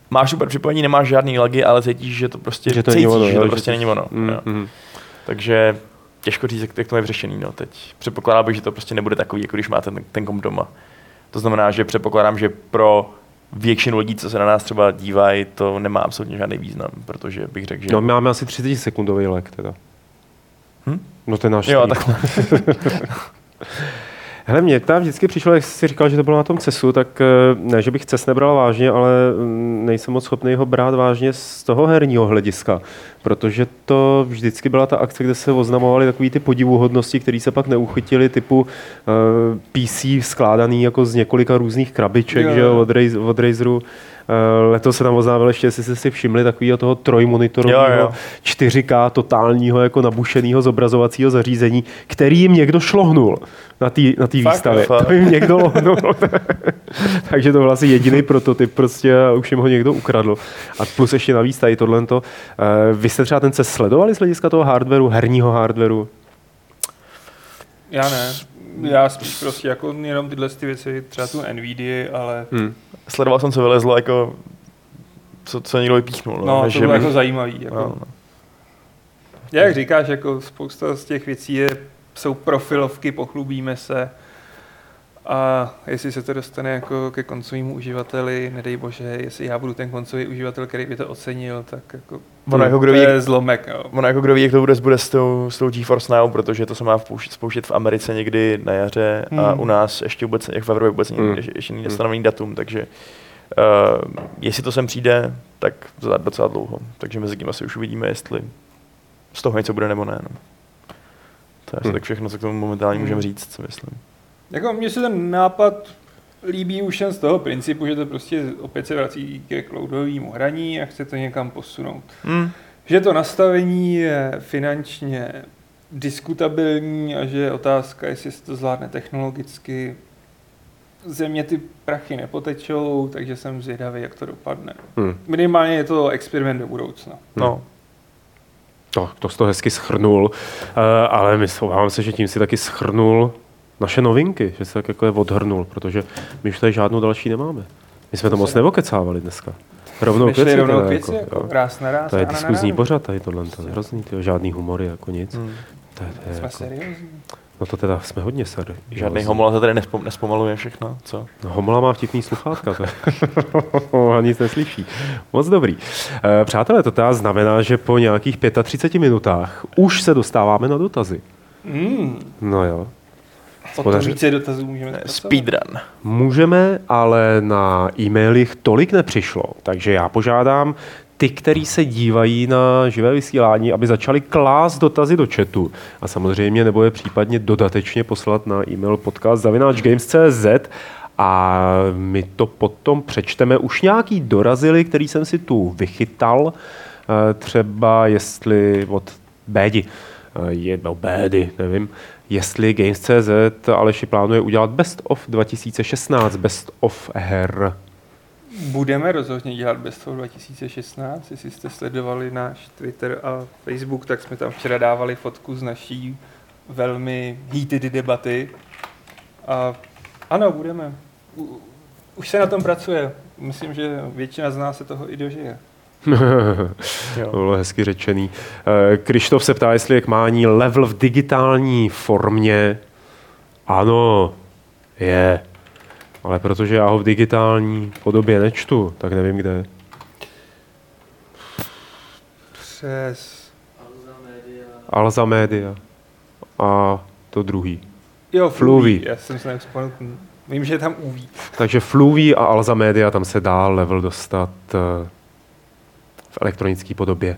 máš super připojení, nemáš žádný lagy, ale cítíš, že to prostě Že to cítíš, není ono, že to že prostě to- není ono. Mm, jo. mm. Takže těžko říct, jak- jak to je vyřešený. No, teď předpokládám bych, že to prostě nebude takový, jako když máte ten, ten komp doma. To znamená, že předpokládám, že pro většinu lidí, co se na nás třeba dívají, to nemá absolutně žádný význam, protože bych řekl, že... No, my máme asi 30 sekundový lek teda. Hm? No ten náš jo, takhle. Hele, mě tam vždycky přišlo, jak jsi říkal, že to bylo na tom CESu, tak eh, ne, že bych CES nebral vážně, ale mm, nejsem moc schopný ho brát vážně z toho herního hlediska, protože to vždycky byla ta akce, kde se oznamovaly takové ty podivuhodnosti, které se pak neuchytily, typu uh, PC skládaný jako z několika různých krabiček, Jo, že od, Raz, od Razeru. Uh, letos se tam oznámil ještě, jestli jste si všimli, takového toho trojmonitorového Jo, jo. 4K totálního jako nabušeného zobrazovacího zařízení, který jim někdo šlohnul na té na tý Fakt, výstavě. fakt. To jim někdo lohnul. Takže to byl asi jediný prototyp prostě a už jim ho někdo ukradl. A plus ještě navíc tady tohle. Uh, vy jste třeba ten CES sledovali z hlediska toho hardwareu, herního hardwareu? Já ne. Já spíš prostě jako jenom tyhle ty věci, třeba tu NVIDIA, ale Hmm. Sledoval jsem, co vylezlo, jako co, co někdo vypíchnul. No, no, než to bylo bych- jako zajímavý. Jako. no, no. Jak říkáš, jako spousta z těch věcí je, jsou profilovky, pochlubíme se. A jestli se to dostane jako ke koncovému uživateli, nedej bože, jestli já budu ten koncový uživatel, který by to ocenil, tak jako Ono jako to kdo ví, je zlomek. Ono jako kdo ví, jak to bude, bude s tou, s tou GeForce Now, protože to se má vpouštět, spouštět v Americe někdy na jaře a Hmm. u nás ještě vůbec, jak v Evropě vůbec Hmm. hmm. ještě, ještě není stanovený datum, takže uh, jestli to sem přijde, tak za docela dlouho. Takže mezi tím asi už uvidíme, jestli z toho něco bude nebo ne. No. To je asi Hmm. tak všechno, co k tomu momentálně Hmm. můžeme říct, co myslím. Jako mně se ten nápad líbí už jen z toho principu, že to prostě opět se vrací ke cloudovému hraní a chce to někam posunout. Hmm. Že to nastavení je finančně diskutabilní a že je otázka, jestli se to zvládne technologicky. Země ty prachy nepotečou, takže jsem zvědavý, jak to dopadne. Hmm. Minimálně je to experiment do budoucna. No. To, to jsi to hezky schrnul, uh, ale myslím se, že tím si taky schrnul naše novinky, že se tak jako je odhrnul, protože my už tady žádnou další nemáme. My jsme to moc nevokecávali dneska. Rovnou Jsme šli věci, rovnou teda, k věci, jako, jako, ráz na ráz To je diskuzní pořad tady tohle, to je hrozný, tyjo, žádný humory, jako nic. Hmm. To je, to je Jsme jako, seriózní. no to teda jsme hodně sady. Žádný homola to tady nespom, nespomaluje všechno, co? No, homola má vtipný sluchátka, to je. a nic neslyší. Moc dobrý. E, přátelé, to teda znamená, že po nějakých 35 minutách už se dostáváme na dotazy. Mm, No jo. O to Podaři- více dotazů můžeme zpracovat. Speedrun. Můžeme, ale na e-mailích tolik nepřišlo, takže já požádám ty, kteří se dívají na živé vysílání, aby začali klást dotazy do chatu a samozřejmě nebo je případně dodatečně poslat na e-mail podcast zavináčgames.cz a my to potom přečteme. Už nějaký dorazily, který jsem si tu vychytal, eh, třeba jestli od Bédi, eh, je, no Bédy, nevím, jestli Games.cz Aleši plánuje udělat Best of 2016, Best of her. Budeme rozhodně dělat Best of 2016. Jestli jste sledovali náš Twitter a Facebook, tak jsme tam včera dávali fotku z naší velmi heated debaty. A ano, budeme. Už se na tom pracuje. Myslím, že většina z nás se toho i dožije. To bylo hezky řečený. Eh, Krištof se ptá, jestli je k mání level v digitální formě. Ano, je. Ale protože já ho v digitální podobě nečtu, tak nevím kde. Přes... Alza Media. A to druhý. Jo, Fluvi. Fluvi. Já jsem se nevzpomněl. Vím, že je tam UV. Takže Fluvi a Alza Media, tam se dá level dostat eh, elektronické podobě.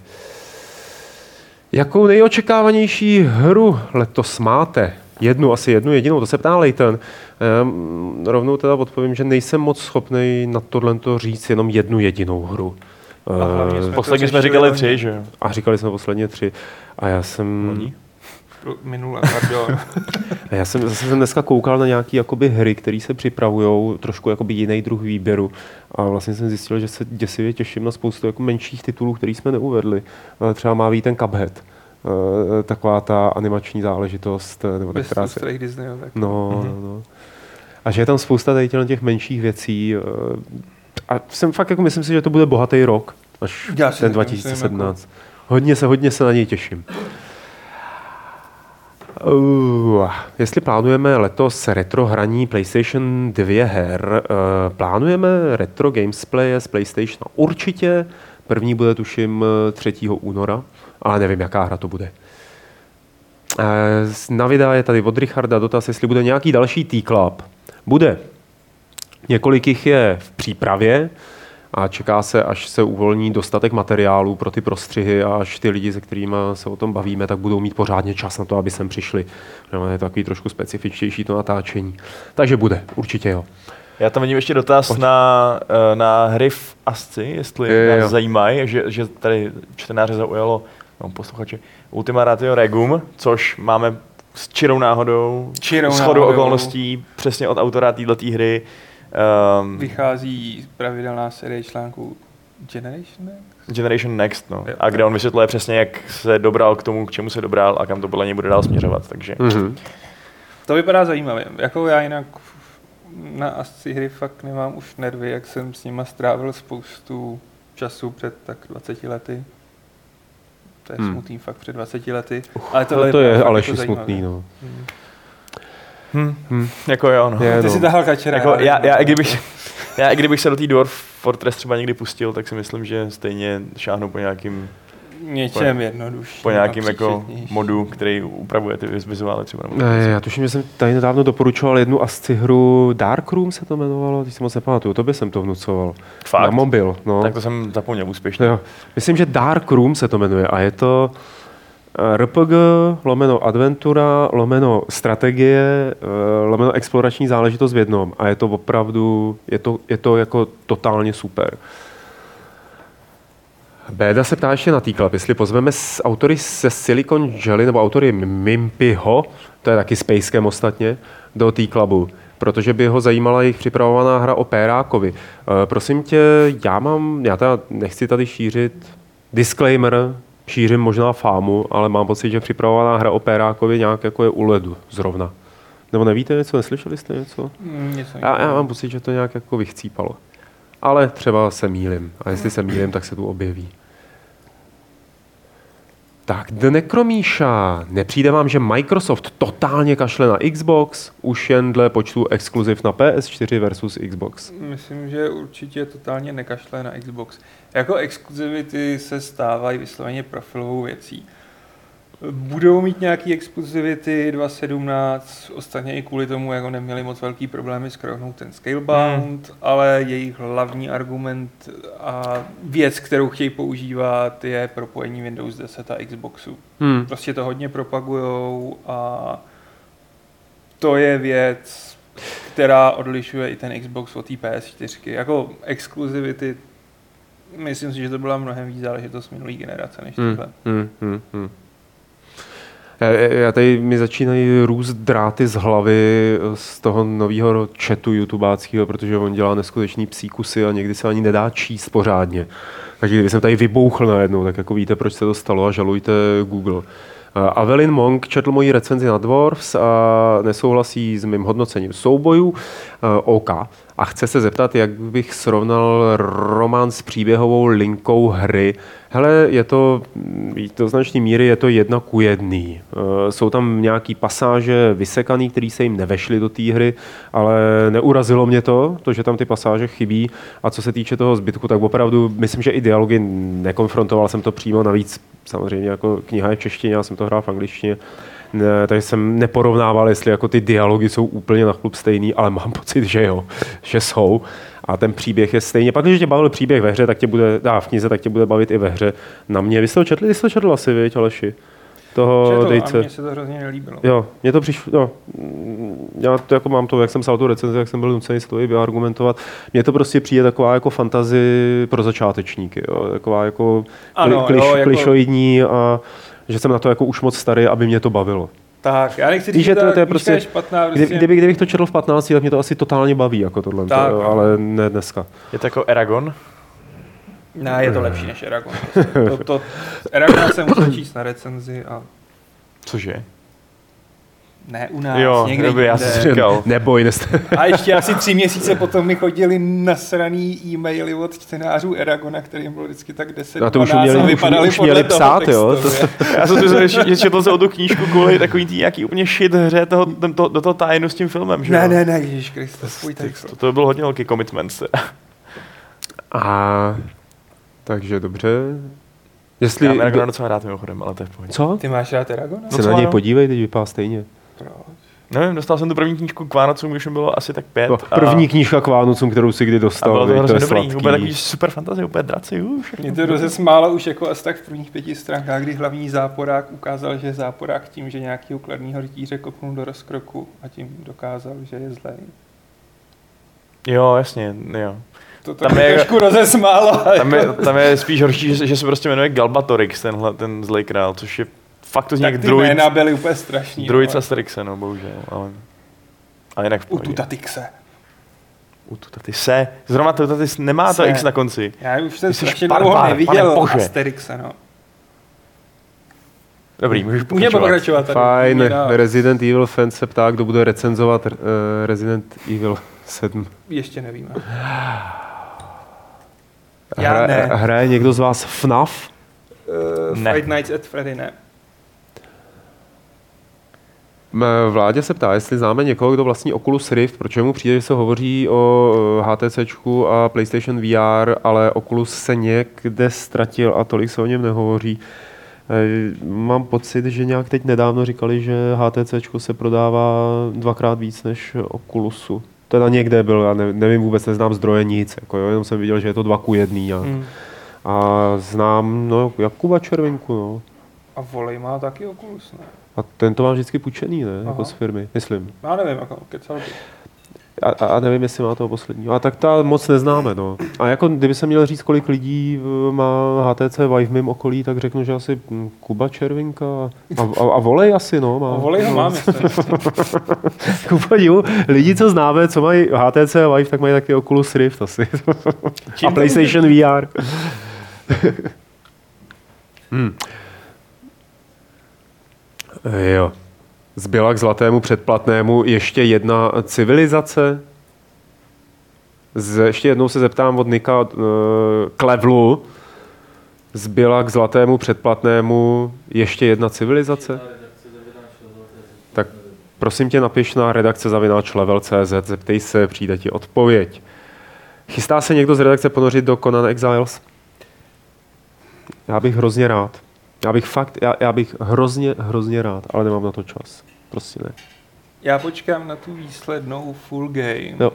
Jakou nejočekávanější hru letos máte? Jednu, asi jednu jedinou, to se ptá Leighton. Ehm, rovnou teda odpovím, že nejsem moc schopný na tohle říct jenom jednu jedinou hru. A hlavně Ehm, jsme- Posledně to jsme říkali tři, že jo? a říkali jsme posledně tři. A já jsem... Loni? Minule, pardon. Já jsem zase jsem dneska koukal na nějaké jakoby hry, které se připravují, trošku jakoby jiný druh výběru. A vlastně jsem zjistil, že se děsivě těším na spoustu jako menších titulů, které jsme neuvedli. Třeba má být ten Cuphead. Eh, Taková ta animační záležitost, eh, nebo Bez která se... Disneyho. Tak. No, Mhm. no. A že je tam spousta tady těch menších věcí. eh, A jsem fakt jako myslím si, že to bude bohatý rok, až Já ten taky myslím, 2017. Hodně se, hodně se na něj těším. Uh, jestli plánujeme letos retro hraní PlayStation 2 her, uh, plánujeme retro gamesplay z PlayStation určitě. První bude tuším eh, 3. února, ale nevím, jaká hra to bude. Eh, z- Na videa je tady od Richarda dotaz, jestli bude nějaký další T-Club. Bude. Několik jich je v přípravě a čeká se, až se uvolní dostatek materiálu pro ty prostřihy a až ty lidi, se kterými se o tom bavíme, tak budou mít pořádně čas na to, aby sem přišli. No, Je to takový trošku specifičtější to natáčení. Takže bude, určitě jo. Já tam vidím ještě dotaz Pojď. na, eh, na hry v Asci, jestli Jo, jo, jo. nás zajímají, že, že tady čtenáře zaujalo, no, posluchače, Ultima Ratio Regum, což máme s čirou náhodou, Čirou shodou náhodou. okolností, přesně od autora této hry. Um, Vychází pravidelná série článků Generation Next? Generation Next, no. Jo. A kde on vysvětluje přesně, jak se dobral k tomu, k čemu se dobral a kam to podle něj bude dál směřovat, takže... Mhm. To vypadá zajímavě. Jako já jinak na Asci hry fakt nemám už nervy, jak jsem s nima strávil spoustu času před tak 20 lety. To je Hmm. smutný fakt před 20 lety. Ale tohle Ale to je fakt Aleši jako smutný, no. Hmm. Hm, Hm. jako jo, no. Je, Ty no. si tahal kačera. Jako, já, já, i kdybych, já, i kdybych se do té Dwarf Fortress třeba někdy pustil, tak si myslím, že stejně šáhnu po nějakým, Něčem jednodušším. po nějakým jako modu, který upravuje ty viz- vizuály třeba. Ne, já tuším, že jsem tady nedávno doporučoval jednu asci hru Dark Room se to jmenovalo, teď si moc nepamatuju, tobě jsem to vnucoval. Fakt? Na mobil, no. Tak to jsem zapomněl úspěšně. Jo. Myslím, že Dark Room se to jmenuje a je to RPG, lomeno adventura, lomeno strategie, eh, lomeno explorační záležitost v jednom. A je to opravdu, je to, je to jako totálně super. Béda se ptá ještě na T-Club, jestli pozveme s autory se Silicon Jelly nebo autory Mimpyho, to je taky Space Cam ostatně, do T-Clubu, protože by ho zajímala jejich připravovaná hra o Pérákovi. E, prosím tě, já mám, já teda nechci tady šířit disclaimer, šířím možná fámu, ale mám pocit, že připravovaná hra o Pérákovi nějak jako je u ledu zrovna. Nebo nevíte něco, neslyšeli jste něco? Mm, něco Já, já mám pocit, že to nějak jako vychcípalo. Ale třeba se mýlim. A jestli se mýlim, tak se tu objeví. Tak, The Necromíša. Nepřijde vám, že Microsoft totálně kašle na Xbox? Už jen dle počtu exkluziv na PS4 versus Xbox. Myslím, že určitě totálně nekašle na Xbox. Jako exkluzivity se stávají vysloveně profilovou věcí. Budou mít nějaký exkluzivity 2.17, ostatně i kvůli tomu, jako neměli moc velký problémy skrohnout ten Scalebound, hmm. ale jejich hlavní argument a věc, kterou chtějí používat, je propojení Windows 10 a Xboxu. Hmm. Prostě to hodně propagujou a to je věc, která odlišuje i ten Xbox od té PS4. Jako exkluzivity, myslím si, že to byla mnohem víc záležitost minulý generace než Hmm, tyhle. hmm, hmm, hmm. Já, já tady mi začínají růst dráty z hlavy z toho nového chatu youtubáckého, protože on dělá neskutečný psí kusy a někdy se ani nedá číst pořádně. Takže kdyby jsem tady vybouchl najednou, tak jako víte, proč se to stalo a žalujte Google. Eh, Avelin Monk četl moji recenzi na Dwarfs a nesouhlasí s mým hodnocením soubojů. Eh, OK. A chce se zeptat, jak bych srovnal román s příběhovou linkou hry. Hele, je to mm, do značné míry je to jedna ku jedný. Eh, Jsou tam nějaký pasáže vysekaný, které se jim nevešly do té hry, ale neurazilo mě to, to, že tam ty pasáže chybí. A co se týče toho zbytku, tak opravdu myslím, že i dialogy nekonfrontoval jsem to přímo, navíc samozřejmě jako kniha je v češtině, já jsem to hrál v angličtině, ne, takže jsem neporovnával, jestli jako ty dialogy jsou úplně na chlup stejný, ale mám pocit, že jo, že jsou. A ten příběh je stejně. Pak, když tě bavil příběh ve hře, tak tě bude, dá v knize, tak tě bude bavit i ve hře. Na mě, vy jste to četli, vy jste to četl asi, viď, Aleši? Toho Četl, a dejce. mně se to hrozně nelíbilo. Jo, mně to přišlo, no, mm, já to jako mám to, jak jsem psal tu recenzi, jak jsem byl nucený si to i vyargumentovat. Mně to prostě přijde taková jako fantazi pro začátečníky, jo, taková jako, Ano, kliš, jo, jako- klišoidní a že jsem na to jako už moc starý, aby mě to bavilo. Tak, já nechci říct, že to- to je prostě- je špatná, Kdy, prostě, kdyby, kdybych to četl v 15, tak mě to asi totálně baví, jako tohle, Tak, to, no. ale ne dneska. Je to jako Eragon? Ne, je to lepší než Eragon. To, to, Eragon jsem musel číst na recenzi a Cože? Ne u nás, Jo, někde dobrý, já jsem si říkal. Neboj, neste. A ještě asi tři měsíce potom mi chodili nasraný e-maily od čtenářů Eragona, kterým bylo vždycky tak 10 A to už 12 uměli- a už- vypadali už podle měli psát, jo? textově. Já jsem si že četl jsem o tu knížku kvůli takový tý nějaký úplně shit hře toho, ten, to, do toho tajnu s tím filmem, že Ne, jo? ne, ne, Ježíš Kriste, svůj To, text. to, to byl hodně velký commitment. A takže dobře. Jestli... Já Eragona docela rád mimochodem, ale to je v pohodě. Co? Ty máš rád Eragona? Se na něj no. podívej, teď vypadá stejně. Proč? Nevím, dostal jsem tu první knížku k Vánocům, když mi bylo asi tak pět. No, první knížka k Vánocům, kterou si kdy a, a dostal, bylo to hrozně je dobrý, sladký. úplně takový super fantazie, úplně draci, už. Mě to rozesmálo už jako asi tak v prvních pěti stránkách, kdy hlavní záporák ukázal, že je záporák tím, že nějakého kladního rytíře kopnul do rozkroku a tím dokázal, že je zlej. Jo, jasně, jo. To Tam je- trošku rozesmálo. Tam je, jako- tam je spíš horší, že, že se prostě jmenuje Galbatorix, tenhle, ten zlej král, což je fakt to zní tak jak ty druid, jména byly úplně strašný. druid no. z Asterixe, no bohužel, ale... A jinak v U pohodě. Tutatyxe. U Tutaty se. Zrovna Tutaty nemá to Se. X na konci. Já už jsem strašně dlouho neviděl. Asterixe, no. Dobrý, můžeš Můžeme pokračovat. pokračovat tady. Fajn, Resident Evil fan se ptá, kdo bude recenzovat uh, Resident Evil 7. Ještě nevíme. Já Hra, ne. hraje někdo z vás FNAF? Uh, Ne. Fight Nights at Freddy ne. Vládě se ptá, jestli známe někoho, kdo vlastní Oculus Rift, protože mu přijde, že se hovoří o eh, HTCčku a PlayStation VR, ale Oculus se někde ztratil a tolik se o něm nehovoří. Eh, Mám pocit, že nějak teď nedávno říkali, že HTCčko se prodává dvakrát víc než Oculusu. Teda někde byl, já ne- nevím vůbec, neznám zdroje nic, jako jo, jenom jsem viděl, že je to dva ku jedný. A, Hmm. a znám no, Jakuba Červinku, no. A volej má taky Oculus, ne? A ten to má vždycky půjčený, ne? Aha. Jako z firmy, myslím. Já nevím, jako kecal by. A, a, nevím, jestli má toho posledního. A tak ta moc neznáme, no. A jako kdyby se měl říct, kolik lidí má HTC Vive v mém okolí, tak řeknu, že asi hm, Kuba Červinka a, a, a volej asi, no. Má, A volej ho mám, jestli. Kuba, jo, lidi, co známe, co mají HTC Vive, tak mají taky Oculus Rift asi. A PlayStation VR. hmm. Jo. Zbyla k zlatému předplatnému ještě jedna civilizace. Z, ještě jednou se zeptám od Nika uh, Klevlu. Zbyla k zlatému předplatnému ještě jedna civilizace? Tak prosím tě napiš na redakce zavináč level.cz, zeptej se, přijde ti odpověď. Chystá se někdo z redakce ponořit do Conan Exiles? Já bych hrozně rád. Já bych fakt, já, já bych hrozně, hrozně rád, ale nemám na to čas. Prostě ne. Já počkám na tu výslednou full game. Jo.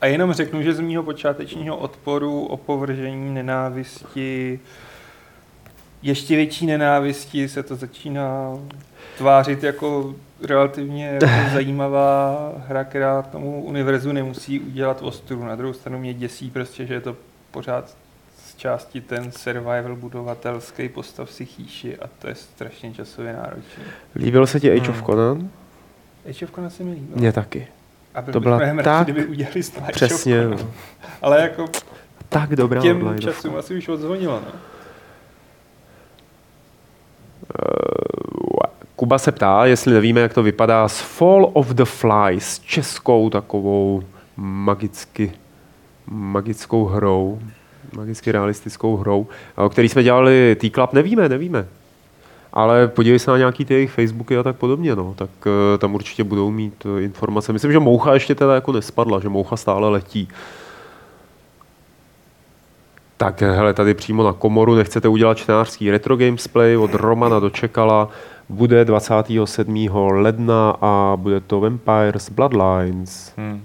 A jenom řeknu, že z mýho počátečního odporu, opovržení, nenávisti, ještě větší nenávisti se to začíná tvářit jako relativně jako zajímavá hra, která tomu univerzu nemusí udělat ostudu. Na druhou stranu mě děsí prostě, že je to pořád části ten survival budovatelský postav si chýši a to je strašně časově náročné. Líbil se ti Age Hmm. of Conan? Age of Conan se mi líbil. Mně taky. A byl to byla tak- radši, kdyby udělali Star Age of Přesně. Conan. no. Ale jako Tak dobrá těm časům asi už odzvonilo, no. Kuba se ptá, jestli nevíme, jak to vypadá s Fall of the Fly, s českou takovou magicky, magickou hrou, magicky realistickou hrou, o který jsme dělali T-Club, nevíme, nevíme. Ale podívej se na nějaký ty jejich Facebooky a tak podobně, no. tak uh, tam určitě budou mít uh, informace. Myslím, že Moucha ještě teda jako nespadla, že Moucha stále letí. Tak hele, tady přímo na komoru nechcete udělat čtenářský retro gamesplay od Romana dočekala. Bude 27. ledna a bude to Vampires Bloodlines. Hmm.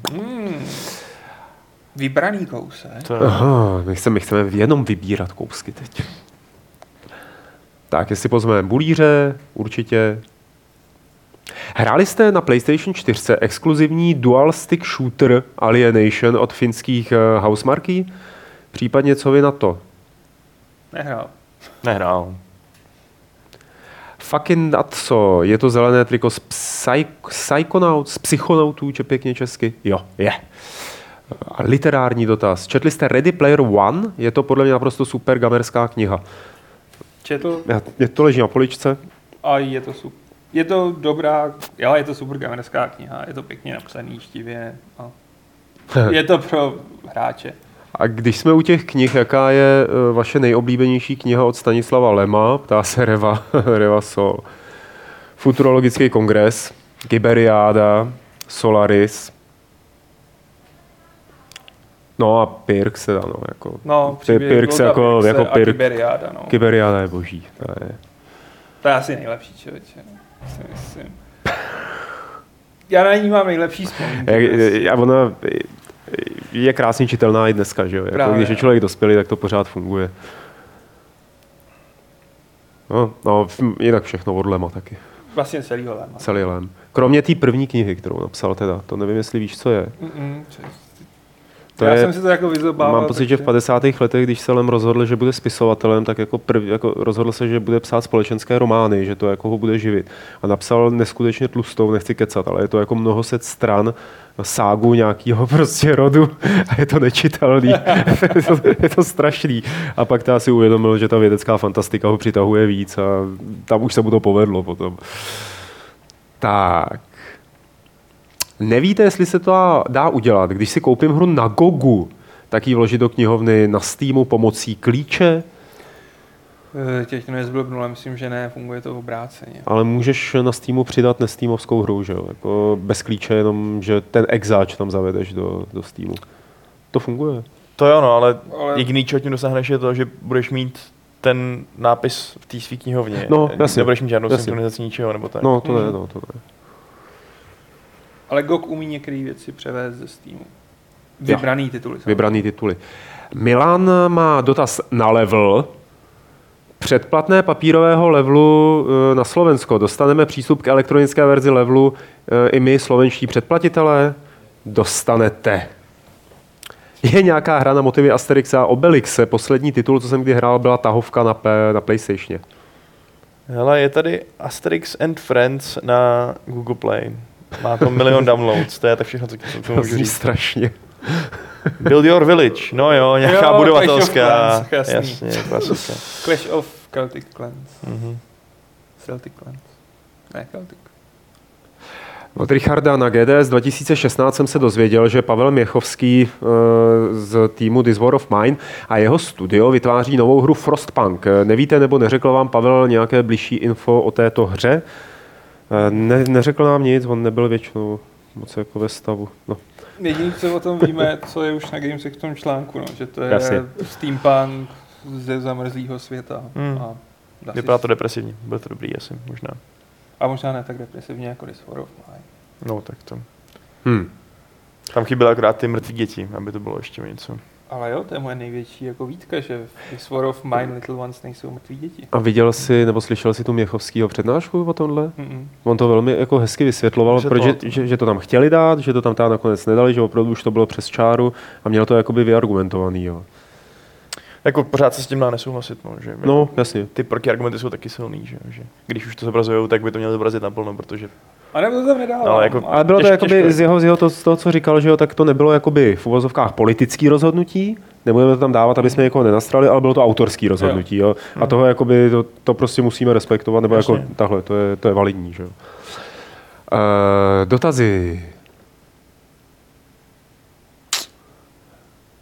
Vybraný kousek. To Aha, my chceme, my chceme jenom vybírat kousky teď. Tak, jestli pozveme bulíře, určitě. Hráli jste na PlayStation 4 exkluzivní dual stick shooter Alienation od finských uh, Housemarquee? Případně co vy na to? Nehrál. nehrál. Fucking Atso, je to zelené triko z Psych- Psychonauts, z Psychonautů, če pěkně česky? Jo, je. A literární dotaz. Četli jste Ready Player One? Je to podle mě naprosto super gamerská kniha. Četl Já, mě to leží na poličce. a je to super. Je to dobrá, jo, je to super gamerská kniha, je to pěkně napsaný, štivě. A je to pro hráče. A když jsme u těch knih, jaká je eh, vaše nejoblíbenější kniha od Stanislava Lema? Ptá se Reva, Reva Sol. Futurologický kongres, Kyberiáda, Solaris. No a Pirk se dá, no, jako. No, Pirk se jako, Pirkse jako a Pirk. Tiberiáda, no. Kyberiáda je boží. To je. To je asi nejlepší člověče, no. si myslím. Já na ní mám nejlepší vzpomínky. Jak, prostě. a ona je krásně čitelná i dneska, že jo? Jako, Právě. když je člověk dospělý, tak to pořád funguje. No, no, jinak všechno od Lema taky. Vlastně celý holem. Celý Lem. Kromě té první knihy, kterou napsal teda, to nevím, jestli víš, co je. Mm-mm, To Já je, jsem si to jako vyzobával. mám pocit, že v 50. letech, když se Lem rozhodl, že bude spisovatelem, tak jako, prv, jako rozhodl se, že bude psát společenské romány, že to jako ho bude živit. A napsal neskutečně tlustou, nechci kecat, ale je to jako mnoho set stran ságu nějakého prostě rodu a je to nečitelný. je, to, je to strašný. A pak ta si uvědomil, že ta vědecká fantastika ho přitahuje víc a tam už se mu to povedlo potom. Tak. Nevíte, jestli se to dá- udělat, když si koupím hru na Gogu, tak ji vložit do knihovny na Steamu pomocí klíče, Eh, Těch to nezblbnul, ale myslím, že ne, funguje to obráceně. ale můžeš na Steamu přidat nesteamovskou hru, že jo? Jako bez klíče, jenom že ten exáč tam zavedeš do, do Steamu. To funguje. To jo, no, ale, Ale- jediný, čeho tím dosáhneš, je to, že budeš mít ten nápis v té svý knihovně. No, jasně, Nebudeš mít žádnou jasně. synchronizaci ničeho, nebo tak. No, to ne, no, to ne. Ale GOG umí některé věci převést ze Steamu. Vybraný tituly. samozřejmě. Vybraný tituly. Milan má dotaz na level. předplatné papírového levelu eh, na Slovensko. Dostaneme přístup k elektronické verzi levelu eh, i my, slovenští předplatitelé? Dostanete. Je nějaká hra na motivy Asterixa a Obelixe. Poslední titul, co jsem kdy hrál, byla tahovka na, P, na PlayStation. Hele, je tady Asterix and Friends na Google Play. Má to milion downloads, to je tak všechno, co co- co To můžu říct. strašně. Build Your Village, no jo, nějaká Jo, Clash of budovatelská. Clans, jasný. Jasně, klasika. Clash of Celtic Clans. Mhm. Celtic Clans. Ne, Celtic. Od Richarda na GDS 2016 jsem se dozvěděl, že Pavel Měchovský eh, z týmu This War of Mine a jeho studio vytváří novou hru Frostpunk. Nevíte nebo neřekl vám Pavel nějaké bližší info o této hře? Eh, Ne, neřekl nám nic, on nebyl většinou moc jako ve stavu. No. Jediné, co o tom víme, co je už na Gamesech v tom článku, no, že to je Jasně. steampunk ze zamrzlého světa. Hmm. A, si- Vypadá to depresivně, bude to dobrý asi, možná. a možná ne tak depresivně jako This War of Mine. No tak to. Hm. Tam chyběly akorát ty mrtví děti, aby to bylo ještě něco. Ale jo, to je moje největší jako výtka, že v This War of Mine Little Ones nejsou mrtví děti. A viděl jsi nebo slyšel jsi tu Měchovskýho přednášku o tomhle? Mm-mm. On to velmi jako hezky vysvětloval, Vysvětloval protože, to. že, že, to tam chtěli dát, že to tam teda nakonec nedali, že opravdu už to bylo přes čáru a měl to jakoby vyargumentovaný. Jo. Jako pořád se s tím dá nesouhlasit, no, že No, jasně. ty protiargumenty jsou taky silný, že, že když už to zobrazují, tak by to měli zobrazit naplno, protože A nebo to tam nedávám. No, ale jako- Ale bylo to Těž- jakoby těžko z jeho, z jeho to, z toho, co říkal, že jo, tak to nebylo jakoby v uvozovkách politický rozhodnutí, nebudeme to tam dávat, aby jsme někoho nenastrali, ale bylo to autorský rozhodnutí. Jo. A toho jakoby, to, to prostě musíme respektovat, nebo jako Jasně. takhle, to je, to je validní. Že jo. Uh, dotazy.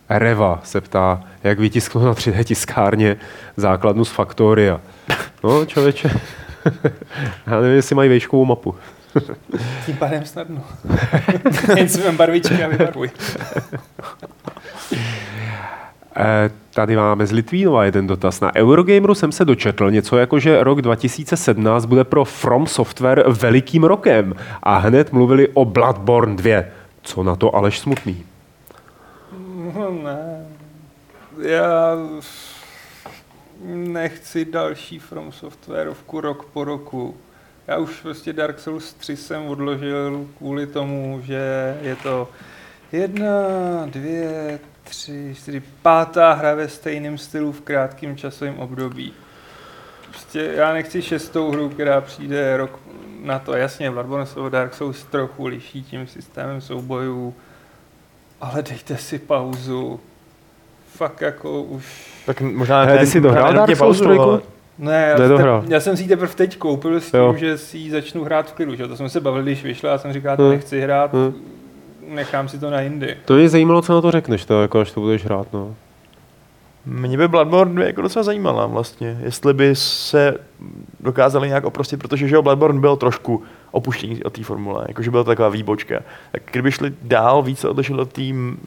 Reva se ptá, jak vytisknout na 3D tiskárně základnu z Factoria. No, člověče, já nevím, jestli mají vejškovou mapu. Tím pádem snadno. Jen si vem barvičky a vybarvuj. Eh, Tady máme z Litvínova jeden dotaz. Na Eurogameru jsem se dočetl něco jako, že rok 2017 bude pro From Software velikým rokem a hned mluvili o Bloodborne 2. Co na to Aleš smutný? No, ne. Já nechci další From Softwareovku rok po roku. Já už prostě Dark Souls 3 jsem odložil kvůli tomu, že je to jedna, dvě, tři, čtyři, pátá hra ve stejném stylu v krátkém časovém období. Prostě já nechci šestou hru, která přijde rok na to. Jasně, Bloodborne se Dark Souls trochu liší tím systémem soubojů, ale dejte si pauzu. Fakt jako už... tak možná... Ty ne- jsi možná dohrál Dark Souls pauzu, 3? Ne, já, Nedohrál. te, já jsem si ji teprve teď koupil s tím, Jo. že si ji začnu hrát v klidu. Že? To jsme se bavili, když vyšla, já jsem říkal, to Hmm. nechci hrát, Hmm. nechám si to na jindy. To mě zajímalo, co na to řekneš, to, jako, až to budeš hrát. No. Mě by Bloodborne 2 jako docela zajímala vlastně, jestli by se dokázali nějak oprostit, protože že jo, Bloodborne byl trošku opuštění od té formule, jakože byla to taková výbočka. Tak kdyby šli dál, víc se odlišili od té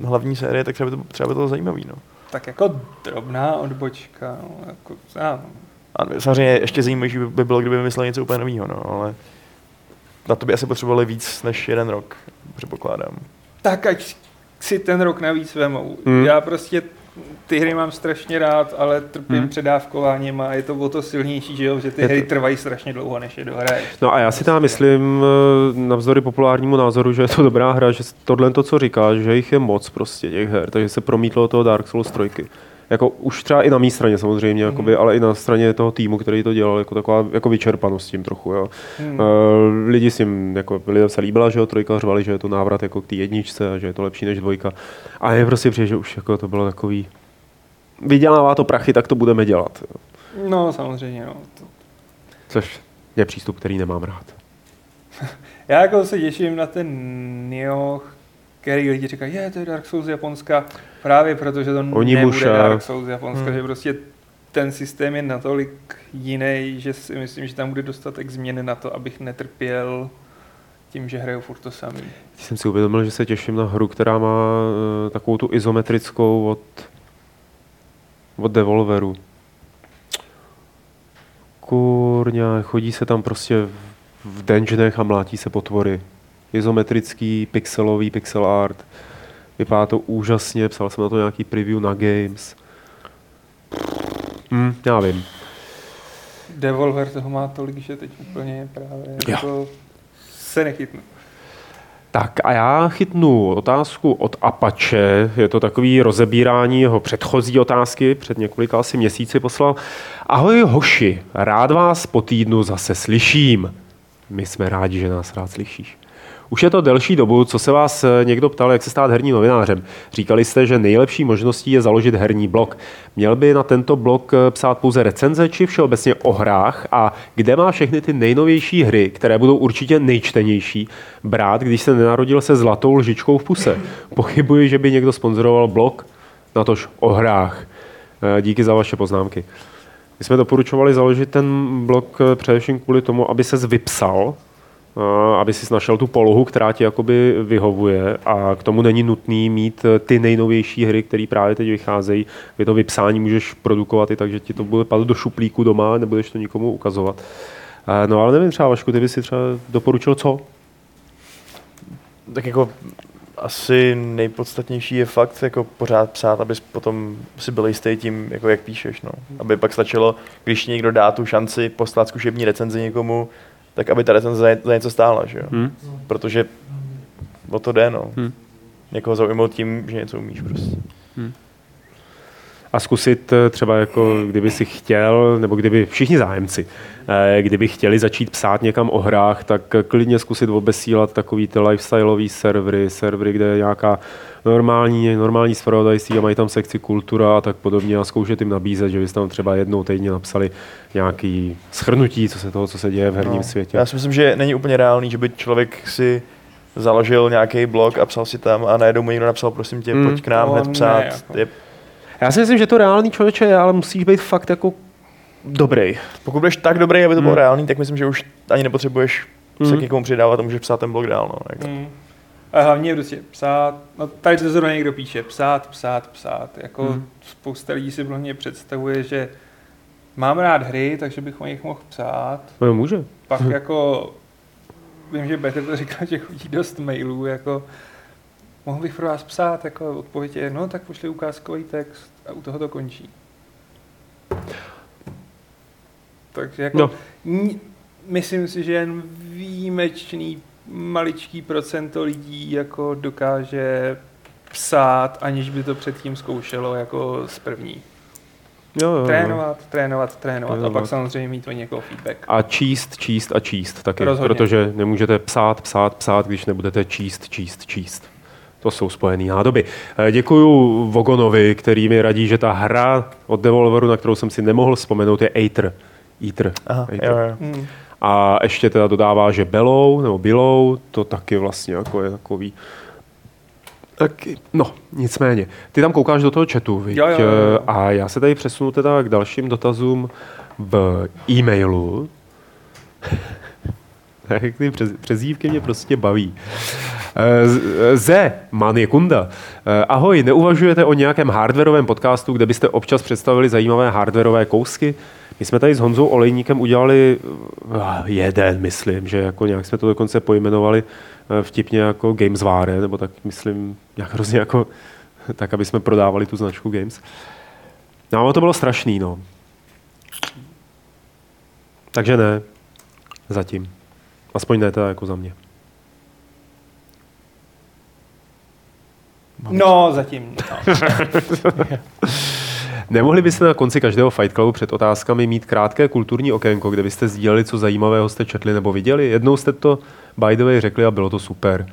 hlavní série, tak třeba by to, třeba by to bylo zajímavý. No. Tak jako drobná odbočka. No, jako, já, A samozřejmě ještě zajímavější by bylo, kdyby vymysleli něco úplně nového, no, ale na to by asi potřebovali víc než jeden rok, předpokládám. tak ať si ten rok navíc vemou. Hmm. Já prostě ty hry mám strašně rád, ale trpím Hmm. předávkováním a je to o to silnější, že, jo? že ty Je to- hry trvají strašně dlouho, než je dohraješ. No a já si tam myslím, eh, navzdory populárnímu názoru, že je to dobrá hra, že tohle to, co říkáš, že jich je moc prostě těch her, takže se promítlo toho Dark Souls 3. Jako už třeba i na mé straně samozřejmě, Mhm. jakoby, ale i na straně toho týmu, který to dělal, jako taková jako vyčerpanost s tím trochu. Jo. Hmm. Uh, lidi si jim, jako, lidem se líbila, že jo, trojka řvali, že je to návrat jako k té jedničce a že je to lepší než dvojka. A je prostě přijde, že už jako to bylo takový, vydělává to prachy, tak to budeme dělat. Jo. No samozřejmě, no. To, Což je přístup, který nemám rád. Já jako se těším na ten Nioh, který lidi říkají, je, to je Dark Souls Japonska, právě protože to Oni nebude muša. Dark Souls Japonska, Hmm. že prostě ten systém je natolik jiný, že si myslím, že tam bude dostatek změny na to, abych netrpěl tím, že hraju furt to samý. Jsem si uvědomil, že se těším na hru, která má uh, takovou tu izometrickou od, od Devolveru. Kurňa, chodí se tam prostě v- v dungeonech a mlátí se potvory. Izometrický, pixelový, pixel art. Vypadá to úžasně, psal jsem na to nějaký preview na Games. Hm, já vím. Devolver toho má tolik, že teď úplně právě jako se nechytnu. Tak a já chytnu otázku od Apache. Je to takový rozebírání jeho předchozí otázky. Před několika asi měsíci poslal. Ahoj hoši, rád vás po týdnu zase slyším. My jsme rádi, že nás rád slyšíš. Už je to delší dobu, co se vás eh, někdo ptal, jak se stát herním novinářem. Říkali jste, že nejlepší možností je založit herní blog. Měl by na tento blog eh, psát pouze recenze či všeobecně o hrách a kde má všechny ty nejnovější hry, které budou určitě nejčtenější, brát, když se nenarodil se zlatou lžičkou v puse. Pochybuji, že by někdo sponzoroval blog, natož o hrách. Eh, Díky za vaše poznámky. My jsme doporučovali založit ten blog především kvůli tomu, aby se vypsal, aby si našel tu polohu, která ti jakoby vyhovuje a k tomu není nutný mít eh, ty nejnovější hry, které právě teď vycházejí. Vy to vypsání můžeš produkovat i tak, že ti to bude padat do šuplíku doma, nebudeš to nikomu ukazovat. No ale nevím, třeba Vašku, ty bys si třeba doporučil co? Tak jako asi nejpodstatnější je fakt jako pořád psát, abys potom si byl jistý tím, jako jak píšeš. No. Aby pak stačilo, když někdo dá tu šanci poslat zkušební recenzi někomu, tak aby ta recenze za něco stála, že jo? Hmm. Protože o to jde, no. Hmm. Někoho zaujmout tím, že něco umíš prostě. A zkusit eh, třeba jako, kdyby si chtěl, nebo kdyby všichni zájemci, eh, kdyby chtěli začít psát někam o hrách, tak klidně zkusit obesílat takový ty lifestyleový servery, servery, kde je nějaká normální, normální spravodajství a mají tam sekci kultura a tak podobně a zkoušet jim nabízet, že byste tam třeba jednou týdně napsali nějaký schrnutí co se toho, co se děje v herním no, světě. Já si myslím, že není úplně reálný, že by člověk si založil nějaký blog a psal si tam a najednou mu někdo napsal, prosím tě, hmm. pojď k nám no, hned psát. Ne, jako. je... Já si myslím, že to reálný člověče je, ale musíš být fakt jako dobrý. Pokud budeš tak dobrý, aby to bylo hmm. reálný, tak myslím, že už ani nepotřebuješ hmm. se k někomu přidávat a můžeš psát ten blog dál. No, jako. hmm. A hlavně prostě psát, no tady to zrovna někdo píše, psát, psát, psát. Jako hmm. spousta lidí si mě představuje, že mám rád hry, takže bych o nich mohl psát. No může. Pak hmm. jako, vím, že Petr to říkal, že chodí dost mailů, jako mohl bych pro vás psát, jako odpověď je, no tak pošli ukázkový text a u toho to končí. Takže jako, no. myslím si, že jen výjimečný maličký procento lidí jako dokáže psát, aniž by to předtím zkoušelo jako z první. Jo, jo, trénovat, trénovat, trénovat jo, a pak samozřejmě mít o někoho feedback. A číst, číst a číst taky, Rozhodně. protože nemůžete psát, psát, psát, když nebudete číst, číst, číst. To jsou spojené nádoby. Eh, děkuju Vogonovi, který mi radí, že ta hra od Devolveru, na kterou jsem si nemohl vzpomenout, je Aether. Aether. Aha, Aether. Jo, jo. Hmm. A ještě teda dodává, že Belou nebo Bilou, to taky vlastně jako je takový tak, no, nicméně. Ty tam koukáš do toho chatu, viď? Jo, jo, jo. A já se tady přesunu teda k dalším dotazům v e-mailu. tak ty přez, přezívky mě prostě baví. Eh, Ze, man je kunda. Eh, ahoj, neuvažujete o nějakém hardwareovém podcastu, kde byste občas představili zajímavé hardwareové kousky? My jsme tady s Honzou Olejníkem udělali eh, jeden, myslím, že jako nějak jsme to dokonce pojmenovali eh, vtipně jako Gamesware, nebo tak myslím, jak hrozně jako, tak, aby jsme prodávali tu značku Games. No, to bylo strašný, no. Takže ne, zatím. Aspoň ne teda jako za mě. No, zatím. No. Nemohli byste na konci každého Fight Clubu před otázkami mít krátké kulturní okénko, kde byste sdíleli, co zajímavého jste četli nebo viděli? Jednou jste to by the way řekli a bylo to super.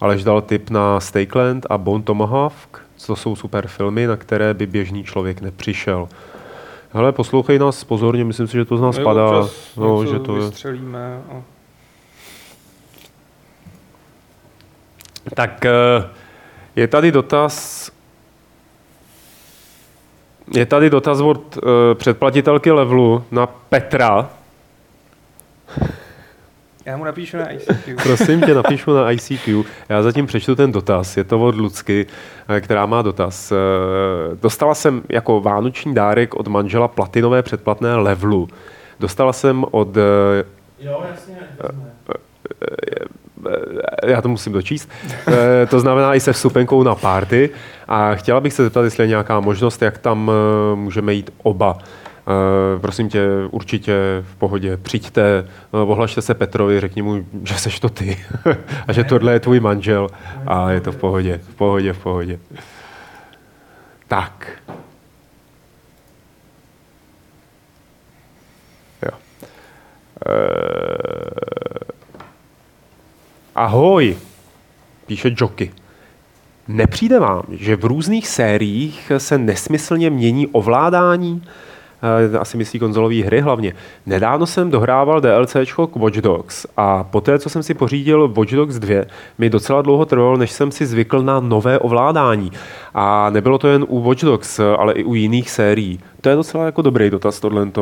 Alež dal tip na Stakeland a Bone Tomahawk, co jsou super filmy, na které by běžný člověk nepřišel. Hele, poslouchej nás pozorně, myslím si, že to z nás padá. No, že to vystřelíme. A... Tak eh, je tady dotaz je tady dotaz od uh, předplatitelky levelu na Petra. Já mu napíšu na ICQ. Prosím tě, napíšu na ICQ. Já zatím přečtu ten dotaz. Je to od Lucky, eh, která má dotaz. Eh, dostala jsem jako vánoční dárek od manžela platinové předplatné levelu. Dostala jsem od... Jo, jasně. jasně já to musím dočíst, eh, to znamená i se vstupenkou na party a chtěla bych se zeptat, jestli je nějaká možnost, jak tam eh, můžeme jít oba. Uh, prosím tě, určitě v pohodě, přijďte, ohlašte se Petrovi, řekni mu, že seš to ty a že tohle je tvůj manžel a je to v pohodě, v pohodě, v pohodě. Tak. Jo. Ahoj, píše Joky. Nepřijde vám, že v různých sériích se nesmyslně mění ovládání? Eh, asi myslí konzolové hry hlavně. Nedávno jsem dohrával DLC k Watch Dogs a poté, co jsem si pořídil Watch Dogs 2, mi docela dlouho trvalo, než jsem si zvykl na nové ovládání. A nebylo to jen u Watch Dogs, ale i u jiných sérií. To je docela jako dobrý dotaz tohle. Hmm.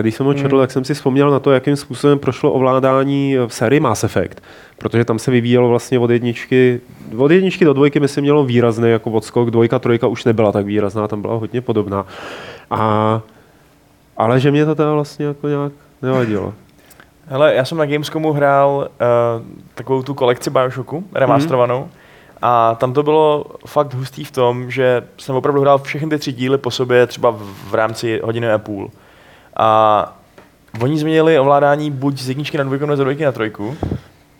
Když jsem ho četl, hmm. tak jsem si vzpomněl na to, jakým způsobem prošlo ovládání v sérii Mass Effect. Protože tam se vyvíjelo vlastně od jedničky, od jedničky do dvojky myslím mělo výrazný jako odskok, dvojka, trojka už nebyla tak výrazná, tam byla hodně podobná. A ale že mě to teda vlastně jako nějak nevadilo. Hele, já jsem na Gamescomu hrál uh, takovou tu kolekci Bioshocku, remasterovanou. Mm-hmm. A tam to bylo fakt hustý v tom, že jsem opravdu hrál všechny ty tři díly po sobě, třeba v, v rámci hodiny a půl. A oni změnili ovládání buď z jedničky na dvojku, nebo z dvojky na trojku.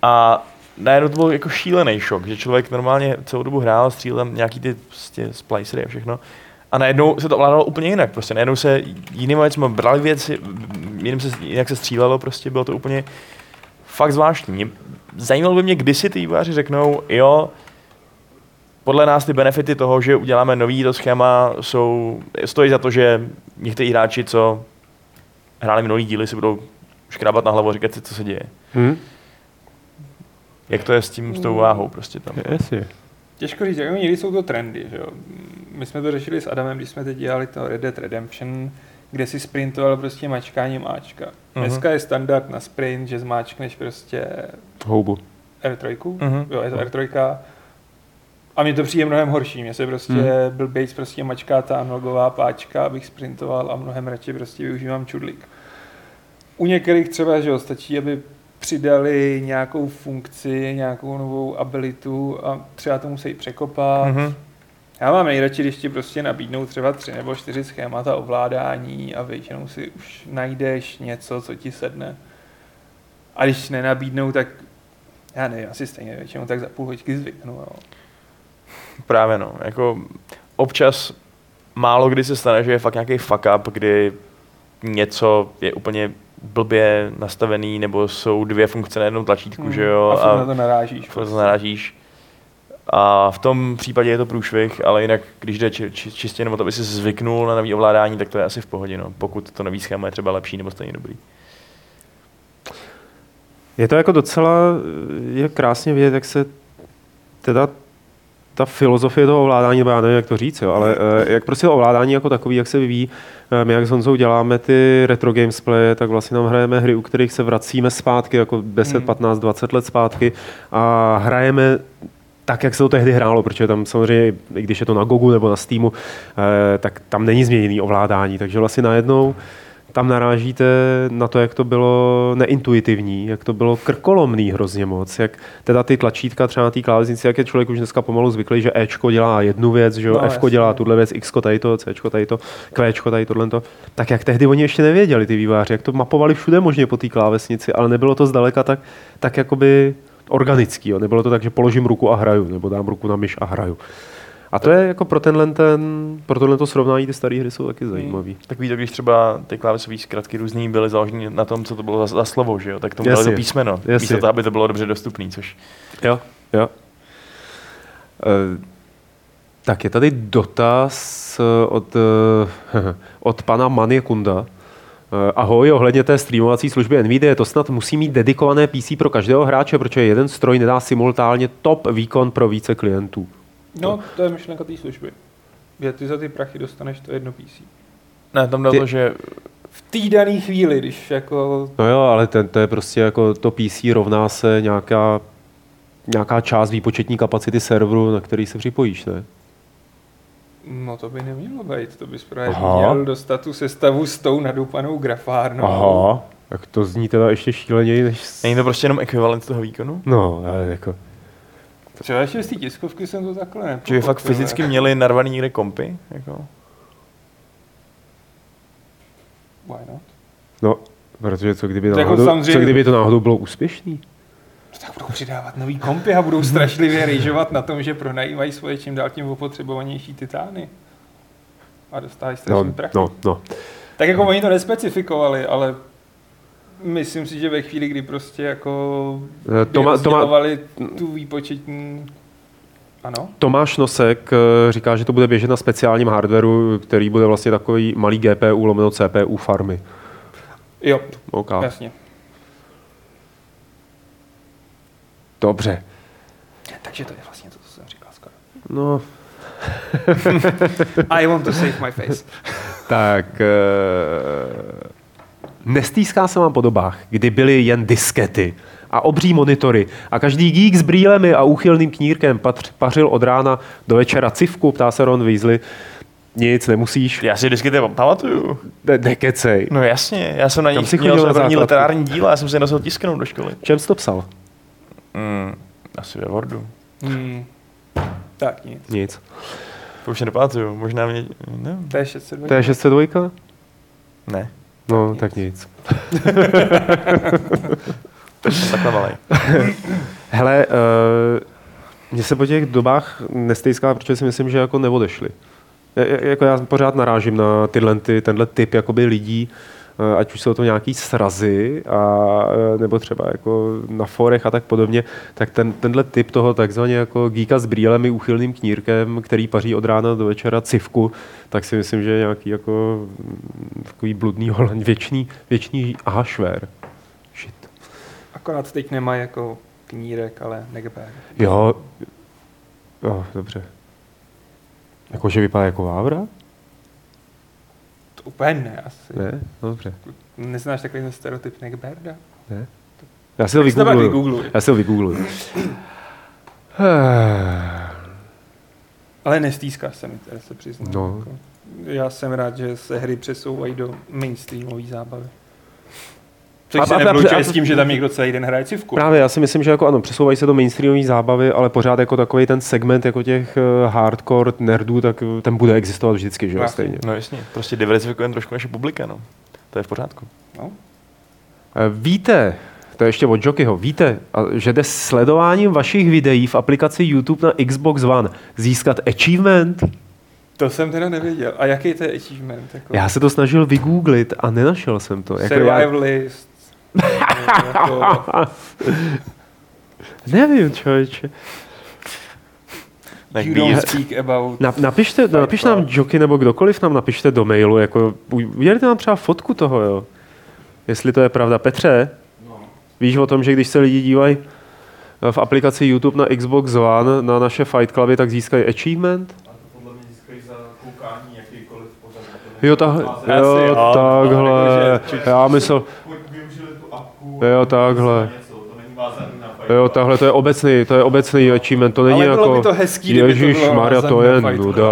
A najednou to byl jako šílený šok, že člověk normálně celou dobu hrál, střílel nějaký ty prostě splicery a všechno a najednou se to ovládalo úplně jinak. Prostě najednou se jiným věcmi brali věci, jiným se, jinak se střílelo, prostě bylo to úplně fakt zvláštní. Zajímalo by mě, kdy si ty výváři řeknou, jo, podle nás ty benefity toho, že uděláme nový to schéma, jsou, stojí za to, že někteří hráči, co hráli minulý díly, si budou škrábat na hlavu a říkat si, co se děje. Hmm. Jak to je s tím, s tou váhou prostě tam? Jasně. Těžko říct, jako někdy jsou to trendy, že jo. My jsme to řešili s Adamem, když jsme teď dělali to Red Dead Redemption, kde si sprintoval prostě mačkáním Ačka. Uh-huh. Dneska je standard na sprint, že zmáčkneš prostě houbu. R3, uh-huh. jo, je to R3. A mně to přijde mnohem horší. Mně se prostě uh-huh. byl Bates prostě mačká ta analogová páčka, abych sprintoval a mnohem radši prostě využívám čudlík. U některých třeba, že jo, stačí, aby přidali nějakou funkci, nějakou novou abilitu a třeba to musí překopat. Mm-hmm. Já mám nejradši, když ti prostě nabídnou třeba tři nebo čtyři schémata ovládání a většinou si už najdeš něco, co ti sedne. A když nenabídnou, tak já nevím, asi stejně většinou tak za půl hoďky zvyknu. Jo. Právě no, jako občas málo kdy se stane, že je fakt nějaký fuck up, kdy něco je úplně blbě nastavený, nebo jsou dvě funkce na jednom tlačítku, hmm. že jo? A, a na to narážíš. A to narážíš. A v tom případě je to průšvih, ale jinak, když jde či, či, čistě jenom to, aby si zvyknul na nový ovládání, tak to je asi v pohodě, no, pokud to nový schéma je třeba lepší nebo stejně dobrý. Je to jako docela je krásně vidět, jak se teda ta filozofie toho ovládání, nebo já nevím, jak to říct, jo, ale uh, jak prostě to ovládání jako takový, jak se vyvíjí, uh, my jak s Honzou děláme ty retro games play, tak vlastně nám hrajeme hry, u kterých se vracíme zpátky, jako 10, hmm. 15, 20 let zpátky a hrajeme tak, jak se to tehdy hrálo, protože tam samozřejmě, i když je to na Gogu nebo na Steamu, eh, tak tam není změněný ovládání, takže vlastně najednou tam narážíte na to, jak to bylo neintuitivní, jak to bylo krkolomný hrozně moc, jak teda ty tlačítka třeba na té klávesnici, jak je člověk už dneska pomalu zvyklý, že Ečko dělá jednu věc, že jo, no, Fko dělá tuhle věc, Xko tady to, Cčko tady to, Qčko tady tohle to. Tak jak tehdy oni ještě nevěděli ty výváři, jak to mapovali všude možně po té klávesnici, ale nebylo to zdaleka tak, tak jakoby organický. Jo. Nebylo to tak, že položím ruku a hraju, nebo dám ruku na myš a hraju. A to je jako pro tenhle ten, pro tohle to srovnání ty staré hry jsou taky zajímavý. Hmm. Takový to, když třeba ty klávesové zkratky různý byly založeny na tom, co to bylo za, za slovo, že jo? Tak tomu dali to písmeno. Jasně. Místo to, aby to bylo dobře dostupné, což... Jo, jo. Uh, tak je tady dotaz eh, od, uh, od pana Manie Kunda. Ahoj, ohledně té streamovací služby NVIDIA, to snad musí mít dedikované PC pro každého hráče, protože jeden stroj nedá simultánně top výkon pro více klientů. No, to je myšlenka té služby. Že ty za ty prachy dostaneš to jedno PC. Ne, tam jde ty... to, že v té dané chvíli, když jako... No jo, ale ten, to je prostě jako to PC rovná se nějaká, nějaká část výpočetní kapacity serveru, na který se připojíš, ne? No to by nemělo být, to bys právě Aha. měl dostat tu sestavu s tou nadoupanou grafárnou. Aha, tak to zní teda ještě šíleněji než... Není to prostě jenom ekvivalent toho výkonu? No, ale jako... Třeba ještě z té tiskovky jsem to takhle nepochopil. Že by fakt fyzicky měli narvaný někde kompy? Jako? Why not? No, protože co kdyby, To jako náhodou, samozřejmě- co kdyby to náhodou bylo úspěšný? Tak budou přidávat nový kompy a budou strašlivě rejžovat na tom, že pronajímají svoje čím dál tím opotřebovanější titány. A dostávají strašný No, prachy. no, no. Tak jako oni to nespecifikovali, ale myslím si, že ve chvíli, kdy prostě jako Eh, to má- to má- rozdělovali tu výpočetní... Ano? Tomáš Nosek eh, říká, že to bude běžet na speciálním hardwareu, který bude vlastně takový malý GPU lomeno CPU farmy. Jo, OK. jasně. Dobře. Takže to je vlastně to, co jsem říkal skoro. No, I want to save my face. tak... Uh, nestýská se vám po dobách, kdy byly jen diskety a obří monitory a každý geek s brýlemi a úchylným knírkem patř, pařil od rána do večera civku, ptá se Ron Weasley. Nic, nemusíš. Já si vždycky to pamatuju. Ne, nekecej. No jasně, já jsem na jsi měl chodil na první literární díla, já jsem si nosil tisknout do školy. Čem jsi to psal? Mm, asi ve Wordu. Hmm. Tak nic. Nic. To už nepamatuju, možná mě... Ne, To je 602. To je 602? ne. No, tak nic. to jsem takhle. Hele, uh, mně se po těch dobách nestejská, protože si myslím, že jako neodešli. Jako já pořád narážím na tyhle, ty, tenhle typ jakoby lidí, eh, ať už jsou to nějaký srazy, a, eh, nebo třeba jako na forech a tak podobně, tak ten, tenhle typ toho takzvaně jako geeka s brýlemi, úchylným knírkem, který paří od rána do večera civku, tak si myslím, že je nějaký jako mm, takový bludný holand, věčný, věčný ahašvér. Shit. Akorát teď nemá jako knírek, ale negbé. Jo, jo dobře. Jakože vypadá jako vávra? Úplně ne, asi. Ne, no, dobře. Neznáš takový stereotyp Negberda? Ne. Já si to Tak si to pak vygoogluju. vygoogluj. Já si to vygoogluju. Ale nestýská se mi, teda se přiznám. No. Já jsem rád, že se hry přesouvají do mainstreamové zábavy. Což A- se a- a- s tím, že tam někdo celý den hraje civku. Právě, já si myslím, že jako ano, přesouvají se do mainstreamové zábavy, ale pořád jako takový ten segment jako těch eh, hardcore nerdů, tak eh, ten bude existovat vždycky, že jo, stejně. No jasně, prostě diverzifikujeme trošku naše publika, no. To je v pořádku. No. Eh, Víte, to je ještě od Jokyho, víte, a- že jde sledováním vašich videí v aplikaci YouTube na Xbox One získat achievement? To jsem teda nevěděl. A jaký to je achievement? Jako Já se to snažil vygooglit a nenašel jsem to. Jako já, survival list. Jako, nevím, člověče. Tak you don't speak about... Na, napište, napiš nám Joky nebo kdokoliv nám napište do mailu, jako udělejte nám třeba fotku toho, jo. Jestli to je pravda. Petře, víš o tom, že když se lidi dívají eh, v aplikaci YouTube na Xbox One na naše Fight Cluby, tak získají achievement? podle mě získají za koukání jakýkoliv pořad. Jo, ta, jo takhle. Já myslel. Jo, takhle. To jo, takhle, to je obecný, to je obecný achievement, to není Ale bylo jako... by to hezký, to Ježíš bylo Maria, to je nuda.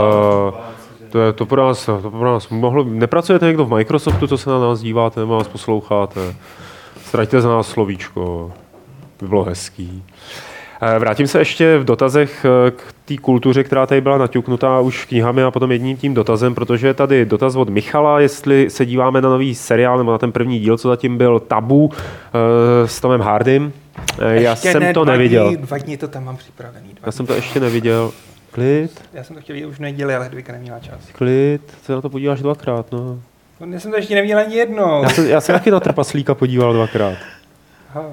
To je to pro nás, to pro nás mohlo, nepracujete někdo v Microsoftu, co se na nás díváte, nebo nás posloucháte. Ztraťte za nás slovíčko, by bylo hezký. Eh, Vrátím se ještě v dotazech eh, k té kultuře, která tady byla naťuknutá už knihami a potom jedním tím dotazem, protože je tady dotaz od Michala, jestli se díváme na nový seriál nebo na ten první díl, co zatím byl Tabu eh, s Tomem Hardym. Eh, Já Ještě jsem ne, to dva neviděl. Dní, dva dní to tam mám připravený. Dva Já jsem to ještě neviděl. Klid, Já jsem to chtěl vidět už v neděli, ale Hedvika neměla čas. klid, se na to podíváš dvakrát, no. No, Já jsem to ještě neviděl ani jednou. Já se, já se taky na trpaslíka podíval dvakrát. Aha.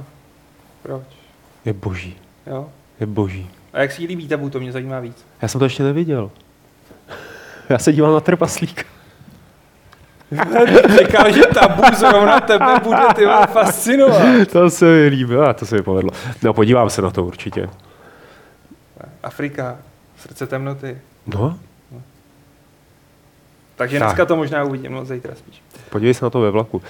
Proč? Je boží, Jo. je boží. A jak si jí líbí tabu, to mě zajímá víc. Já jsem to ještě neviděl. Já se dívám na trpaslíka. Čekal, že tabu zrovna tebe bude ty fascinovat. To se mi líbí, a to se mi povedlo. No podívám se na to určitě. Afrika, srdce temnoty. No, Takže Tak. dneska to možná uvidím, no zítra spíš. podívej se na to ve vlaku.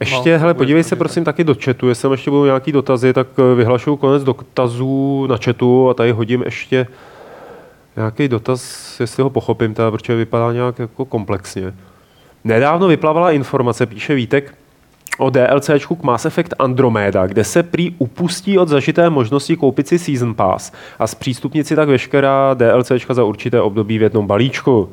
Ještě, No, hele, podívej se prosím taky do chatu, jestli tam ještě budou nějaký dotazy, tak eh, vyhlašuju konec dotazů na chatu a tady hodím ještě nějaký dotaz, jestli ho pochopím, teda, protože vypadá nějak jako komplexně. Nedávno vyplavala informace, píše Vítek, o DLCčku k Mass Effect Andromeda, kde se prý upustí od zažité možnosti koupit si Season Pass a zpřístupnit si tak veškerá DLCčka za určité období v jednom balíčku.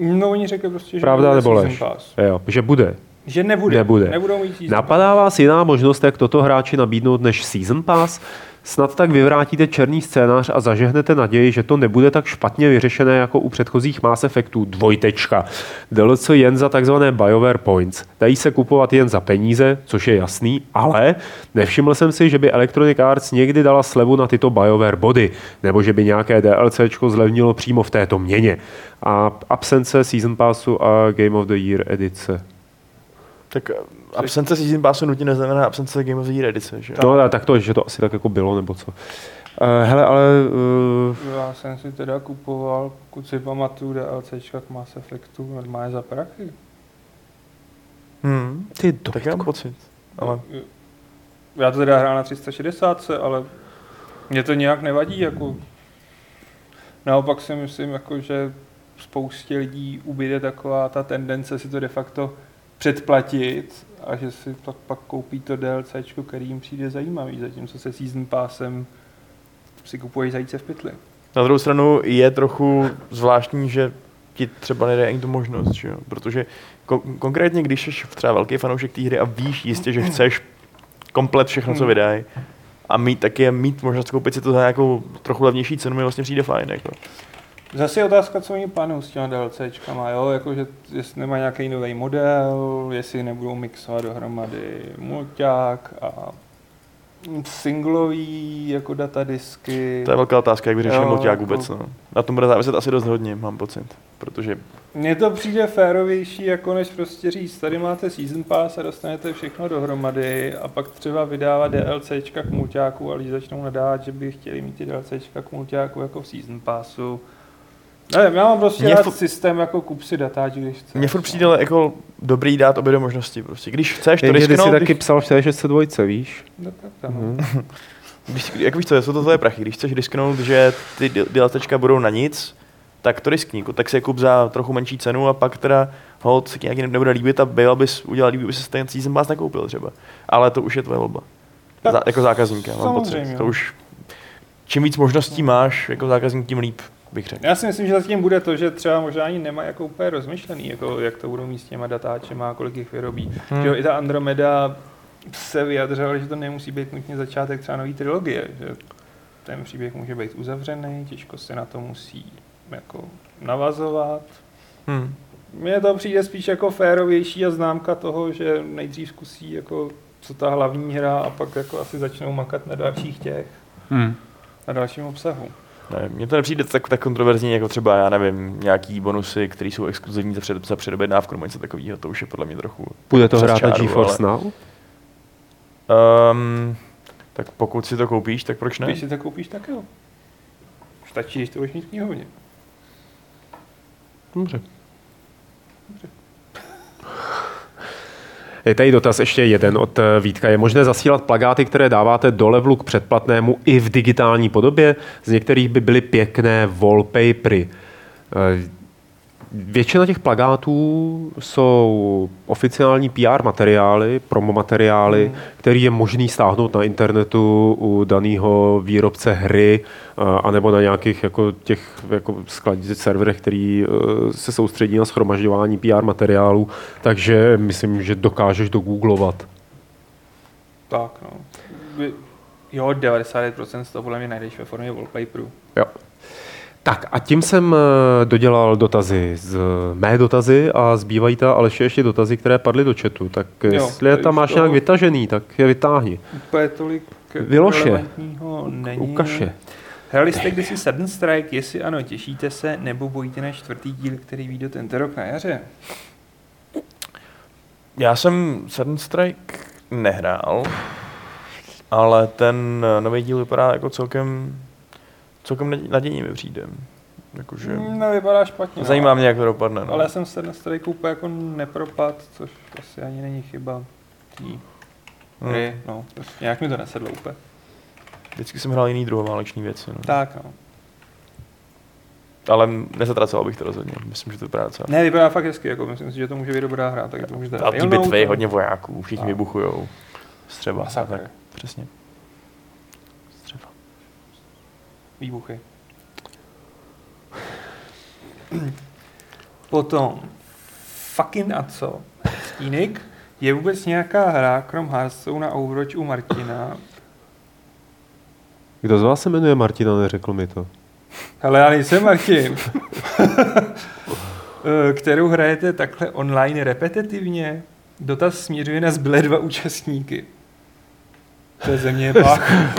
No oni řekli prostě, že Pravda bude nebo season lež? pass. Jo, že bude. Že nebude. Nebude. Nebudou mít season Napadá vás jiná možnost, jak toto hráči nabídnout než Season Pass? Snad tak vyvrátíte černý scénář a zažehnete naději, že to nebude tak špatně vyřešené jako u předchozích Mass Effectů. Dvojtečka. DLC jen za takzvané BioWare Points. Dají se kupovat jen za peníze, což je jasný, ale nevšiml jsem si, že by Electronic Arts někdy dala slevu na tyto BioWare body, nebo že by nějaké DLCčko zlevnilo přímo v této měně. A absence Season Passu a Game of the Year edice. Tak eh, absence Season Passu nutně neznamená absence Game of the Year edice, že? No, ale tak to, že to asi tak jako bylo, nebo co. Uh, hele, ale uh, Já jsem si teda kupoval, pokud si pamatuju, DLCčka k Mass Effectu normálně za prachy. Hmm. ty Tak já mám pocit. Ale Já to teda hrál na 360, ale mě to nějak nevadí, jako naopak si myslím, jako, že spoustě lidí ubyde taková ta tendence si to de facto předplatit a že si pak, pak koupí to DLCčko, který jim přijde zajímavý, zatímco se Season Passem si kupuješ zajíce v pytli. na druhou stranu je trochu zvláštní, že ti třeba nedá ani tu možnost, že jo? protože kon- konkrétně, když jsi třeba velký fanoušek té hry a víš jistě, že chceš komplet všechno, co vydají, a mít taky mít možnost koupit si to za nějakou trochu levnější cenu mi vlastně přijde fajn. Jako. Zase je otázka, co oni plánují s těma DLCčkama, jo? Jako, že jestli nemá nějaký nový model, jestli nebudou mixovat dohromady mulťák a singlový jako datadisky. To je velká otázka, jak vyřešíme mulťák jako- vůbec. No. Na tom bude záviset asi dost hodně, mám pocit. Protože Mně to přijde férovější, jako než prostě říct, tady máte Season Pass a dostanete všechno dohromady a pak třeba vydávat DLCčka k mulťáku a lidi začnou nadávat, že by chtěli mít ty DLCčka k mulťáku jako v Season Passu. Nevím, já mám prostě Mně rád fu- systém jako kup si datáč, když chceš. mně furt přijde jako dobrý dát obě dvě možnosti. Prostě. Když chceš to Jenže ty si risknout, taky když, psal v 602, víš? No, tak tam. Mhm. když, jak víš co, jsou to tvoje prachy. Když chceš risknout, že ty DLCčka budou na nic, tak to riskni. Tak si je kup za trochu menší cenu a pak teda hold se ti nějaký nebude líbit a byl bys udělal líbit, by se ten season pass nakoupil třeba. Ale to už je tvoje volba. Za, jako zákazníka, mám pocit. To už, čím víc možností máš jako zákazník, tím líp, bych řekl. Já si myslím, že zatím bude to, že třeba možná ani nemá jako úplně rozmyšlený, jako jak to budou mít s těma datáčema a kolik jich vyrobí. Hmm. Že jo, i ta Andromeda se vyjadřovala, že to nemusí být nutně začátek třeba nový trilogie, že ten příběh může být uzavřený, těžko se na to musí jako navazovat. Hmm. Mně to přijde spíš jako férovější a známka toho, že nejdřív zkusí jako co ta hlavní hra a pak jako asi začnou makat na dalších těch, Hmm. na dalším obsahu. Ne, mně to nepřijde tak, tak kontroverzní, jako třeba, já nevím, nějaký bonusy, které jsou exkluzivní za, před, za předobjednávku nebo něco takového, to už je podle mě trochu... Bude to hrát na čáru, GeForce ale- Now? Um, tak pokud si to koupíš, tak proč ne? Když si to koupíš, tak jo. Stačí, když to budeš mít v knihovně. Dobře. Je tady dotaz ještě jeden od eh, Vítka. Je možné zasílat plagáty, které dáváte do levelu k předplatnému i v digitální podobě? Z některých by byly pěkné wallpapery. Většina těch plagátů jsou oficiální PR materiály, promo materiály, Mhm. který je možný stáhnout na internetu u daného výrobce hry eh, anebo na nějakých jako těch jako skladí serverech, který eh, se soustředí na schromažďování PR materiálů, takže myslím, že dokážeš dogooglovat. Tak, no. Jo, 99% z toho podle mě najdeš ve formě wallpaperu. Jo. Tak a tím jsem eh, dodělal dotazy z mé dotazy a zbývají ta ale ještě, ještě dotazy, které padly do chatu. Tak jo, jestli je tam máš nějak vytažený, tak je vytáhni. Úplně tolik relevantního není. Ukaž je. Hrali jste kdysi Sudden Strike, jestli ano, těšíte se, nebo bojíte na čtvrtý díl, který vyjde tento rok na jaře? Já jsem Sudden Strike nehrál, ale ten eh, nový díl vypadá jako celkem, celkem naděj- nadějně mi přijde. Jakože, Hmm, nevypadá špatně. no. zajímá mě, jak to dopadne. No. Ale já jsem Sudden Strike úplně jako nepropad, což asi ani není chyba tý Hmm. hry. No, nějak mi to nesedlo úplně. Vždycky jsem hrál jiný druhováleční věci. No. Tak, no. Ale nezatracoval bych to rozhodně. Myslím, že to vypadá docela. Ne, vypadá fakt hezky, jako myslím si, že to může být dobrá hra, tak to můžete A ty bitvy, hodně vojáků, všichni vybuchujou. Střeba. Masakr. Tak, přesně. Střeba. Výbuchy. Potom fucking a co? Stínik. Je vůbec nějaká hra, krom Hearthstone a Overwatch u Martina? Kdo z vás se jmenuje Martina, neřekl mi to. Hele, já nejsem Martin. Eh, Kterou hrajete takhle online repetitivně? Dotaz směřuje na zbylé dva účastníky. To je země Bach.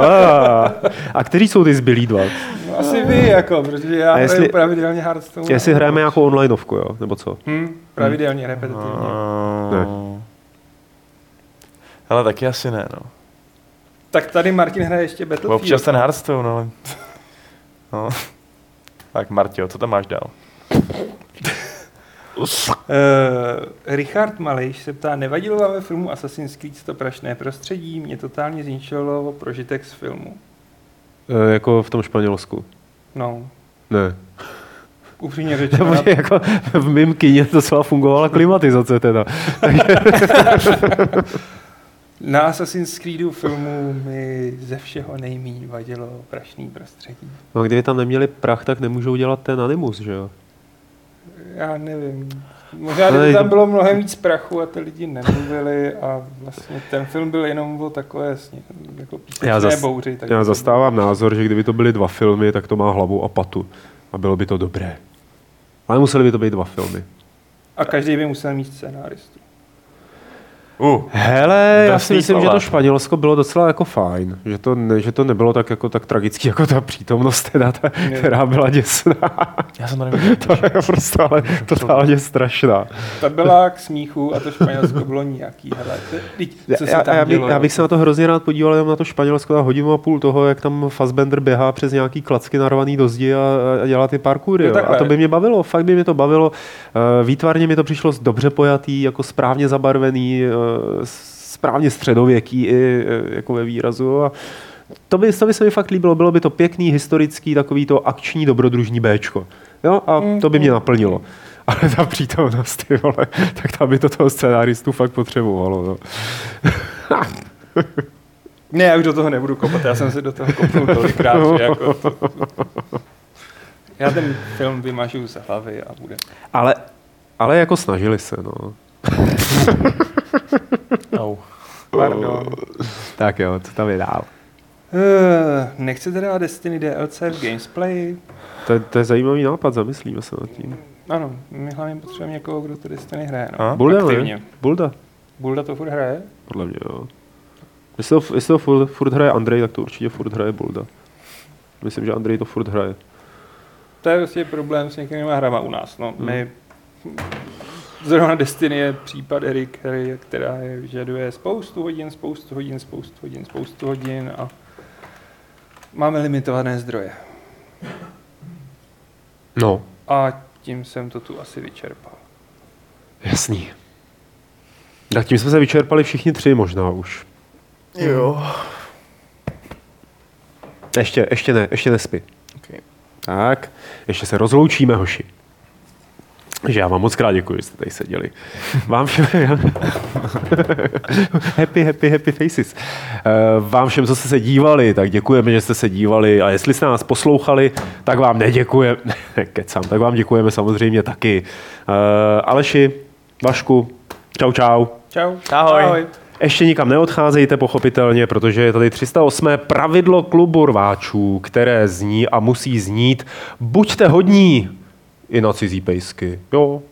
A, a kteří jsou ty zbylí dva? No, asi vy, jako, protože já A jestli- hraju pravidelně Hearthstone. Jestli hrajeme jako onlineovku, jo? Nebo co? Hm, pravidelně, repetitivně. Ne. Ale taky asi ne, no. Tak tady Martin hraje ještě Battlefield. Občas ten Hearthstone, ale... No. Tak Martio, co tam máš dál? Uh, Richard Malejš se ptá, nevadilo vám ve filmu Assassin's Creed to prašné prostředí? Mě totálně zničilo prožitek z filmu. E, jako v tom Španělsku. No, Ne. upřímně řečeno, Protože jako v mém kině docela fungovala klimatizace teda. na Assassin's Creedu filmu mi ze všeho nejméně vadilo prašný prostředí. No a kdyby tam neměli prach, tak nemůžou dělat ten animus, že jo? Já nevím. Možná kdyby to- tam bylo mnohem víc prachu a ty lidi nemluvili a vlastně ten film byl jenom o takové sně, jako Já zas- bouři. Tak Já zastávám názor, že kdyby to byly dva filmy, tak to má hlavu a patu. A bylo by to dobré. Ale museli by to být dva filmy. A každý by musel mít scénáristu. Uh, Hele, já si myslím, že slova. to Španělsko bylo docela jako fajn. Že to, ne, že to nebylo tak jako tak tragický, jako ta přítomnost, teda, ta, Ne. která byla děsná. já jsem to neviděl. to je prostě ale totálně strašná. Ta byla k smíchu a to Španělsko bylo nějaký. Hele, to- vždyť, co se já, tam já, bych, dělo? já bych se na to hrozně rád podíval jenom na to Španělsko a hodinu a půl toho, jak tam Fassbender běhá přes nějaký klacky narvaný do zdi a, a dělá ty parkoury. Takhle. a to by mě bavilo, fakt by mě to bavilo. Eh, Výtvarně mi to přišlo dobře pojatý, jako správně zabarvený, eh, správně středověký i eh, jako ve výrazu. A to by, to by se mi fakt líbilo, bylo by to pěkný, historický, takový to akční dobrodružní Bčko. Jo, a to by mě naplnilo. Ale ta přítomnost, ty vole, tak tam by to toho scénáristu fakt potřebovalo. No. Ne, já už do toho nebudu kopat, já jsem se do toho kopnul tolikrát, že jako to... Já ten film vymažu z hlavy a bude. Ale, ale jako snažili se, no. Au. Pardon. Tak jo, co tam je dál? Uh, nechcete dát Destiny DLC v Gamesplay? To, je- to je zajímavý nápad, zamyslíme se nad tím. Ano, my hlavně potřebujeme někoho, kdo to Destiny hraje. No. A? Bulda, aktivně. ne? Bulda, Bulda to furt hraje? podle mě, jo. Jestli to, jestli to furt, furt hraje Andrej, tak to určitě furt hraje Bulda. Myslím, že Andrej to furt hraje. To je vlastně problém s některými hrama u nás. No. Hmm. My Zrovna Destiny je případ Erik, hry, která je, vyžaduje spoustu hodin, spoustu hodin, spoustu hodin, spoustu hodin a máme limitované zdroje. No, A tím jsem to tu asi vyčerpal. jasný. Tak tím jsme se vyčerpali všichni tři možná už. Jo. Ještě, ještě ne, ještě nespí. Okay. Tak, ještě se rozloučíme, hoši. Že já vám moc krát děkuji, že jste tady seděli. Vám všem... happy, happy, happy faces. Eh, Vám všem, co jste se dívali, tak děkujeme, že jste se dívali. A jestli jste nás poslouchali, tak vám neděkujeme. Kecám, tak vám děkujeme samozřejmě taky. Eh, Aleši, Vašku, čau, čau. Čau. Ahoj. Ahoj. Ještě nikam neodcházejte, pochopitelně, protože je tady 308. pravidlo klubu rváčů, které zní a musí znít buďte hodní i na cizí pejsky. Jo.